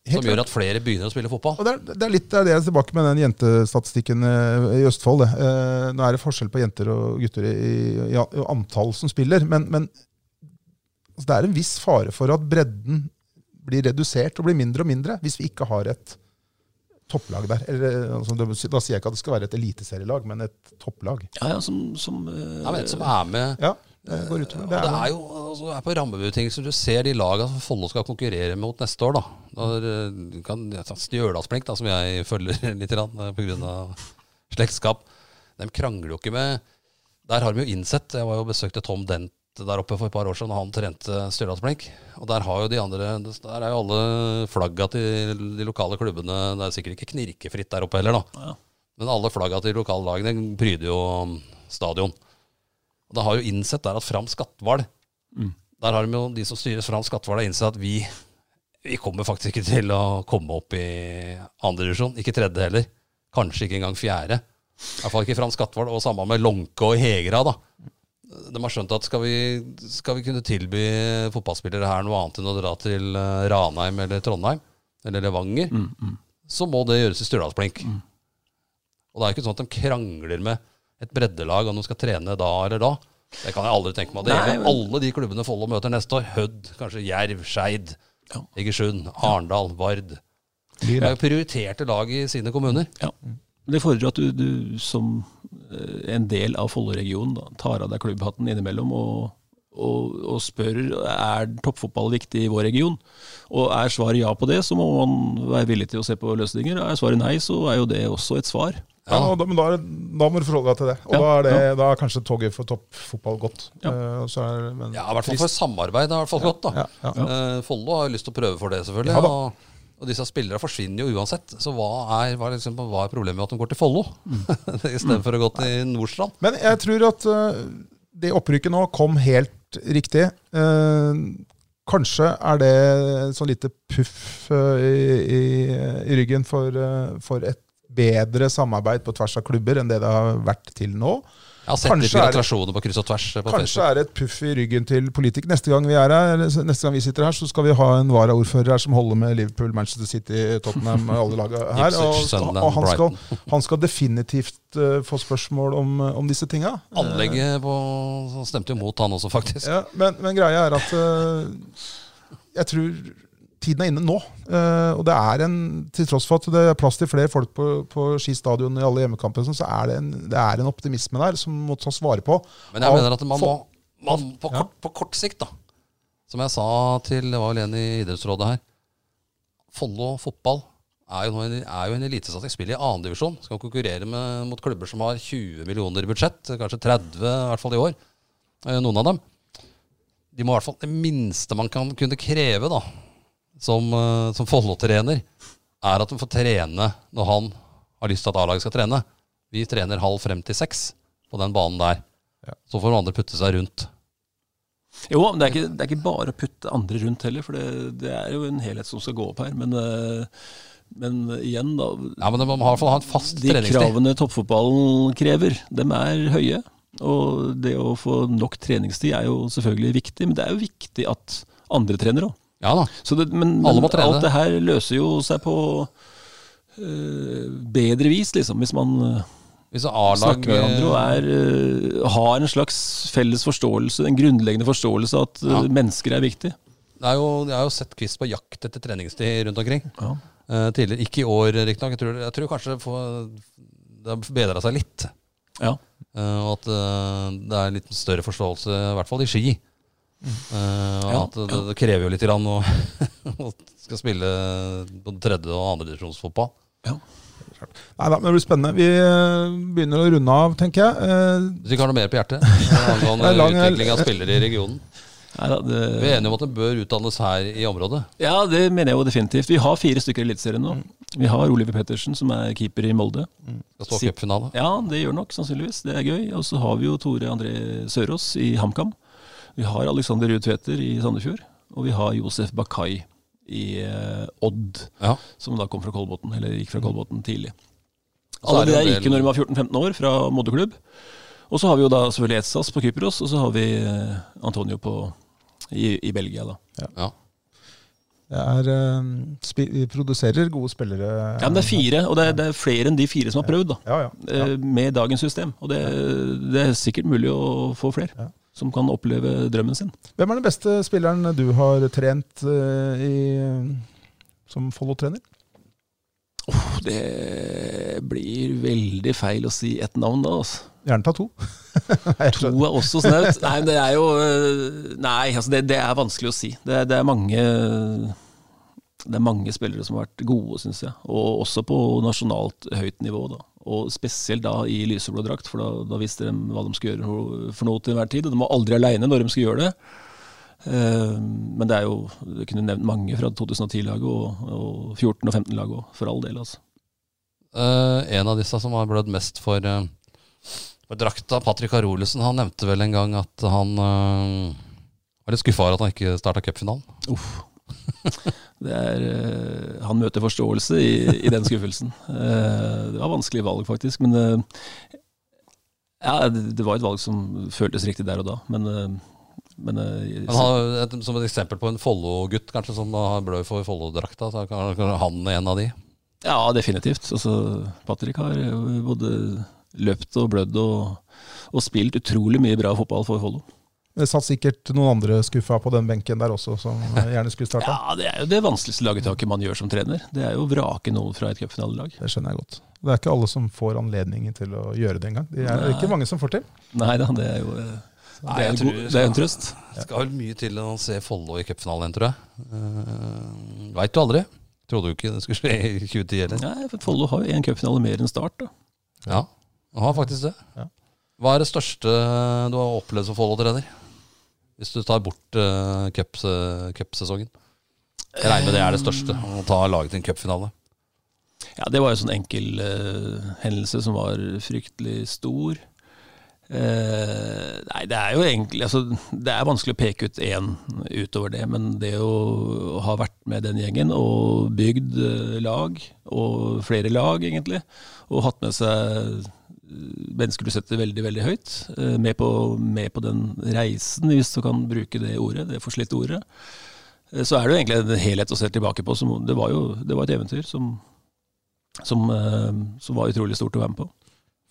Helt som gjør at flere begynner å spille fotball. Og det er, det er litt det jeg er tilbake med den jentestatistikken eh, i Østfold. Det. Eh, nå er det forskjell på jenter og gutter i, i, i antall som spiller, men, men altså, det er en viss fare for at bredden blir redusert og blir mindre og mindre hvis vi ikke har et topplag der. Eller, altså, da sier jeg ikke at det skal være et eliteserielag, men et topplag. Ja, ja, som, som eh, Ja, men et som er med Ja, det går utover. Og det er jo altså, det er på rammebetingelser du ser de lagene som Follo skal konkurrere mot neste år. da. Eh, kan Stjørdalsblink, da, som jeg følger litt pga. slektskap, de krangler jo ikke med Der har de jo innsett Jeg var jo besøkte Tom Dent der oppe for et par år siden, han trente Stjørdalsblink. Og der har jo de andre Der er jo alle flagga til de lokale klubbene Det er sikkert ikke knirkefritt der oppe heller, da. Ja. Men alle flagga til lokallagene pryder jo stadion. Og da har jo innsett der at Fram Skatval Mm. Der har de jo de som styrer Fram Skatval, har innsett at vi, vi kommer faktisk ikke til å komme opp i andre divisjon. Ikke tredje heller. Kanskje ikke engang fjerde. I hvert fall ikke Fram Skatval. Og samme med Lånke og Hegra. da. De har skjønt at skal vi, skal vi kunne tilby fotballspillere her noe annet enn å dra til eh, Ranheim eller Trondheim eller Levanger, Mm, mm. så må det gjøres i Stjørdalsblink. Og det er ikke sånn at de krangler med et breddelag om de skal trene da eller da. Det kan jeg aldri tenke meg. Det Nei, gjelder men- alle de klubbene Follo møter neste år. Hødd, kanskje Jerv, Skeid, Ja. Egersund, Arendal, Vard. De er jo prioriterte lag i sine kommuner. Ja. Det fordrer at du, du som eh, en del av Follo-regionen tar av deg klubbhatten innimellom og, og, og spør er toppfotball viktig i vår region. Og Er svaret ja på det, så må man være villig til å se på løsninger. Er svaret nei, så er jo det også et svar. Ja, og da, men da, er da må du forholde deg til det. Og Ja, da, er det, ja. da er kanskje toget for toppfotball godt. Ja. uh, så er, men, Ja, i hvert fall for samarbeid. Er i hvert fall godt, da. Ja, ja. Eh, Follo har jo lyst til å prøve for det, selvfølgelig. Ja da. og, og disse spillerne forsvinner jo uansett. Så hva er, hva er, liksom, hva er problemet med at de går til Follo Mm. istedenfor å gå til Nordstrand? Men jeg tror at uh, det opprykket nå kom helt riktig. Uh, kanskje er det sånn lite puff uh, i, i, i ryggen for, uh, for et bedre samarbeid på tvers av klubber enn det det har vært til nå. Jeg har sett litt Kanskje er gratulasjoner på kryss og tvers på Kanskje er det et puff i ryggen til politikere. Neste gang vi er her, neste gang vi sitter her, så skal vi ha en varaordfører her som holder med Liverpool, Manchester City, Tottenham, alle laga her. Og, og han, skal, han skal definitivt uh, få spørsmål om, om disse tinga. Anlegget på, stemte jo mot han også, faktisk. Ja, men, men greia er at uh, jeg tror tiden er inne nå. Eh, og det er en, til tross for at det er plass til flere folk på, på Ski stadion i alle hjemmekampene, sånn, så er det, en, det er en optimisme der som må tas vare på. Men jeg Av mener at man må man, på, Ja. kort, på kort sikt, da. Som jeg sa til det var vel en i idrettsrådet her. Follo fotball er jo, en, er jo en elitesatsing. Spiller i annendivisjon. Skal konkurrere med, mot klubber som har 20 millioner i budsjett. Kanskje 30, i hvert fall i år. Eh, Noen av dem. De må i hvert fall Det minste man kan kunne kreve da som, eh, som Follo-trener, er at de får trene når han har lyst til at A-laget skal trene. Vi trener halv frem til seks på den banen der. Ja. Så får de andre putte seg rundt. Jo, men det er, ikke, det er ikke bare å putte andre rundt heller, for det, det er jo en helhet som skal gå opp her. Men, eh, men igjen, da. Ja, men de må i hvert fall ha en fast De treningstid. kravene toppfotballen krever, dem er høye. Og det å få nok treningstid er jo selvfølgelig viktig, men det er jo viktig at andre trener òg. Ja da. Men, Alle men trene. alt det her løser jo seg på øh, bedre vis, liksom. Hvis man eh, Hvis snakker med hverandre og er, øh, har en slags felles forståelse, en grunnleggende forståelse av at Ja. mennesker er viktig. det er jo, Jeg har jo sett Kvist på jakt etter treningstid rundt omkring. Ja. Uh, tidligere. Ikke i år, riktignok. Jeg, tror- jeg tror kanskje det får- det har bedra seg litt. Ja. Uh, og at uh, det er en litt større forståelse, i hvert fall i ski. Eh, og Ja, at det, det krever jo litt grann å å skal spille både tredje- og andredivisjonsfotball. Nei da, men det blir spennende. Vi eh, begynner å runde av, tenker jeg. Eh, Hvis du ikke har noe mer på hjertet angående lang- utvikling av spillere i regionen. Neida, det, Vi er enige om at det bør utdannes her i området. ja, det mener jeg jo definitivt. Vi har fire stykker i Eliteserien nå. Vi har Oliver Pettersen, som er keeper i Molde. Skal stå cupfinale. Ja, det gjør nok sannsynligvis. Det er gøy. Og så har vi jo Tore André Sørås i HamKam. Vi har Alexander Ruud Tveter i Sandefjord. Og vi har Josef Bakai i eh, Odd, Ja. som da kom fra Kolbotn, eller gikk fra Kolbotn tidlig. Alle de der gikk jo når de var 14-15 år, fra moderklubb. Og så har vi jo da selvfølgelig Etsas på Kypros, og så har vi eh, Antonio på, i, i Belgia, da. Ja. det er, vi produserer gode spillere. Ja, men det er fire, og det er, det er flere enn de fire som har prøvd, da. Ja, ja. ja. Med dagens system. Og det, det er sikkert mulig å få flere Ja. Som kan oppleve drømmen sin. Hvem er den beste spilleren du har trent eh, i, som Follo-trener? Det blir veldig feil å si ett navn da, altså. Gjerne ta to. Nei, To er også snaut. Nei, det er jo øh, Nei, altså det, det er vanskelig å si. Det, det er mange Det er mange spillere som har vært gode, syns jeg. Og også på nasjonalt høyt nivå. da. Og spesielt da i lyseblå drakt, for da, da visste de hva de skulle gjøre for noe til enhver tid. Og de var aldri aleine når de skulle gjøre det. Uh, Men det er jo Du kunne nevnt mange fra 2010-laget og, og 14- og 15-laget òg, for all del. altså. Uh, en av disse som har blødd mest for, uh, for drakta, Patrick Arolesen, han nevnte vel en gang at han var litt skuffa over at han ikke starta cupfinalen. Uff. Er, eh, han møter forståelse i, i den skuffelsen. Eh, det var vanskelig valg, faktisk. Men eh, ja, det, var et valg som føltes riktig der og da. Men, men, et, som et eksempel på en Follo-gutt kanskje som har blødd for Follo-drakta, så er han en av de. ja, definitivt. Altså, Patrick har både løpt og blødd og, og spilt utrolig mye bra fotball for Follo. Det satt sikkert noen andre skuffa på den benken der også, som gjerne skulle starta. Ja, det er jo det vanskeligste lagetaket man gjør som trener. Det er jo å vrake noen fra et cupfinalelag. Det skjønner jeg godt. Det er ikke alle som får anledningen til å gjøre det engang. Det er Nei. ikke mange som får til. Nei da, det er jo eh, Nei, Det er tror god, det er en trøst. Det skal vel mye til å se Follo i cupfinalen tror jeg. Uh, Veit du aldri. Trodde jo ikke det skulle skje i 2010 heller. Nei, for Follo har jo en cupfinale mer enn Start. da. Ja, han har faktisk det. Ja. Hva er det største du har opplevd som Follo-trener? Hvis du tar bort uh, cup, cupsesongen. Jeg regner med det er det største, å ta laget til en cupfinale. Ja, Det var jo en sånn enkel uh, hendelse som var fryktelig stor. Uh, nei, det er jo egentlig altså, Det er vanskelig å peke ut én utover det, men det å ha vært med den gjengen og bygd eh, lag, og flere lag egentlig, og hatt med seg eh, mennesker du setter veldig veldig høyt, eh, med på, med på den reisen, hvis du kan bruke det ordet, det forslitte ordet, eh, så er det jo egentlig en helhet å se tilbake på. Som, det, var jo det var et eventyr som, som, eh, som var utrolig stort å være med på.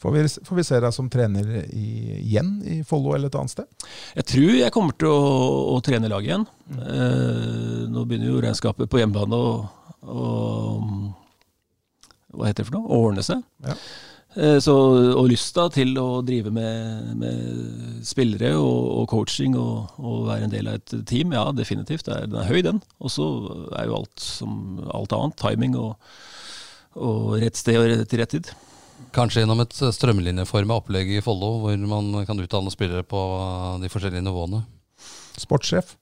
Får vi, får vi se deg som trener i, igjen i Follo eller et annet sted? Jeg tror jeg kommer til å, å trene lag igjen. Eh, nå begynner jo regnskapet på hjemmebane å Hva heter det for noe? Å ordne seg. Ja. Eh, så, og lysta til å drive med, med spillere og, og coaching og, og være en del av et team, ja definitivt. Det er, den er høy, den. Og så er jo alt som alt annet. Timing og, og rett sted og til rett tid. Kanskje gjennom et strømlinjeforma opplegg i Follo, hvor man kan utdanne spillere på de forskjellige nivåene. Sportssjef?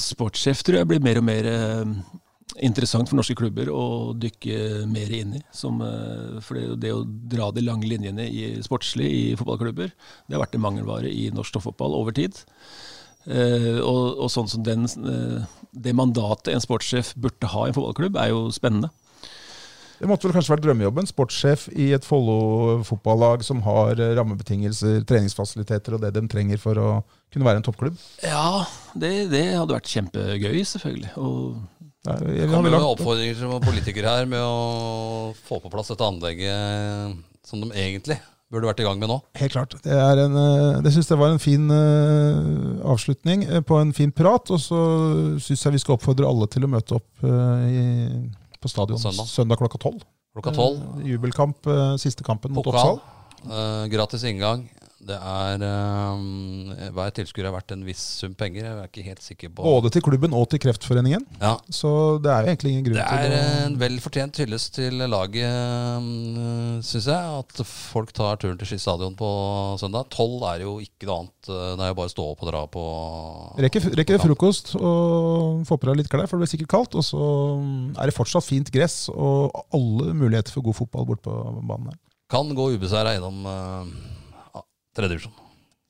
Sportssjef tror jeg blir mer og mer eh, interessant for norske klubber å dykke mer inn i. Som, eh, for det, det å dra de lange linjene i sportslig i fotballklubber, det har vært en mangelvare i norsk toppfotball over tid. Eh, og, og sånn som den, eh, det mandatet en sportssjef burde ha i en fotballklubb, er jo spennende. Det måtte vel kanskje vært drømmejobben? Sportssjef i et Follo fotballag som har rammebetingelser, treningsfasiliteter og det de trenger for å kunne være en toppklubb? Ja, det, det hadde vært kjempegøy, selvfølgelig. Og Nei, Det kommer noen oppfordringer som politikere her med å få på plass dette anlegget som de egentlig burde vært i gang med nå. Helt klart. Det, er en, eh, det synes jeg var en fin eh, avslutning eh, på en fin prat. Og så syns jeg vi skal oppfordre alle til å møte opp i, på stadion Søndag. søndag, klokka tolv. Klokka tolv. Jubelkamp, siste kampen mot. Oppsal. Uh, gratis inngang. Det er um, Hver tilskuer er verdt en viss sum penger. Jeg er ikke helt sikker på Både til klubben og til Kreftforeningen. ja. Så det er jo egentlig ingen grunn til Det er å en vel fortjent hyllest til laget, syns jeg. At folk tar turen til Ski stadion på søndag. Tolv er jo ikke noe annet. eh, Det er jo bare å stå opp og dra på Rekker, rekker frokost og få på deg litt klær, for det blir sikkert kaldt. Og så er det fortsatt fint gress og alle muligheter for god fotball bort på banen her. Kan gå ubeseira gjennom uh, tredje divisjon.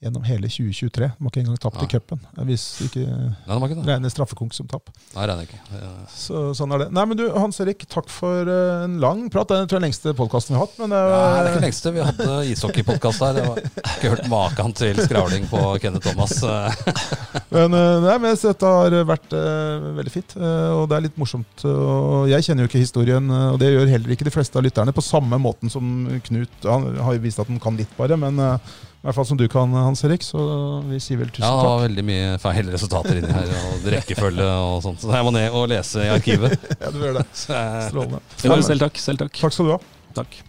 Gjennom hele 2023. De har ikke engang tapt i Nei. cupen. Hvis ikke Nei, ikke regner straffekonk som tap. Nei, regner ikke. Ja. Så sånn er det. Nei, men du, Hans Erik, takk for eh, en lang prat. Det er tror jeg den lengste podkasten vi har hatt. Men det, Nei, det er ikke den lengste. Vi hadde ishockeypodkast her. Jeg har ikke hørt maken til skravling på Kenneth Thomas. eh. Men, eh, nei, men dette har vært uh, veldig fint, uh, og det er litt morsomt. Uh, jeg kjenner jo ikke historien, eh, og det gjør heller ikke de fleste av lytterne, på samme måten som Knut. Han har jo vist at han kan litt, bare, men eh, i hvert fall som du kan, Hans Erik. Så vi sier vel tusen Ja, det var takk. veldig mye feil resultater inni her, og rekkefølge og sånt. Så jeg må ned og lese i arkivet. Ja, du gjør det. Strålende. Jo, selv takk. Selv takk. Takk skal du ha. takk.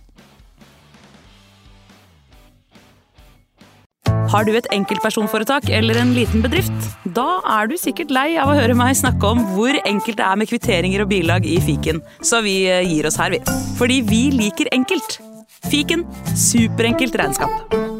Har du et enkeltpersonforetak eller en liten bedrift? Da er du sikkert lei av å høre meg snakke om hvor enkelt det er med kvitteringer og bilag i fiken, så vi eh, gir oss her, vi. Fordi vi liker enkelt. Fiken superenkelt regnskap.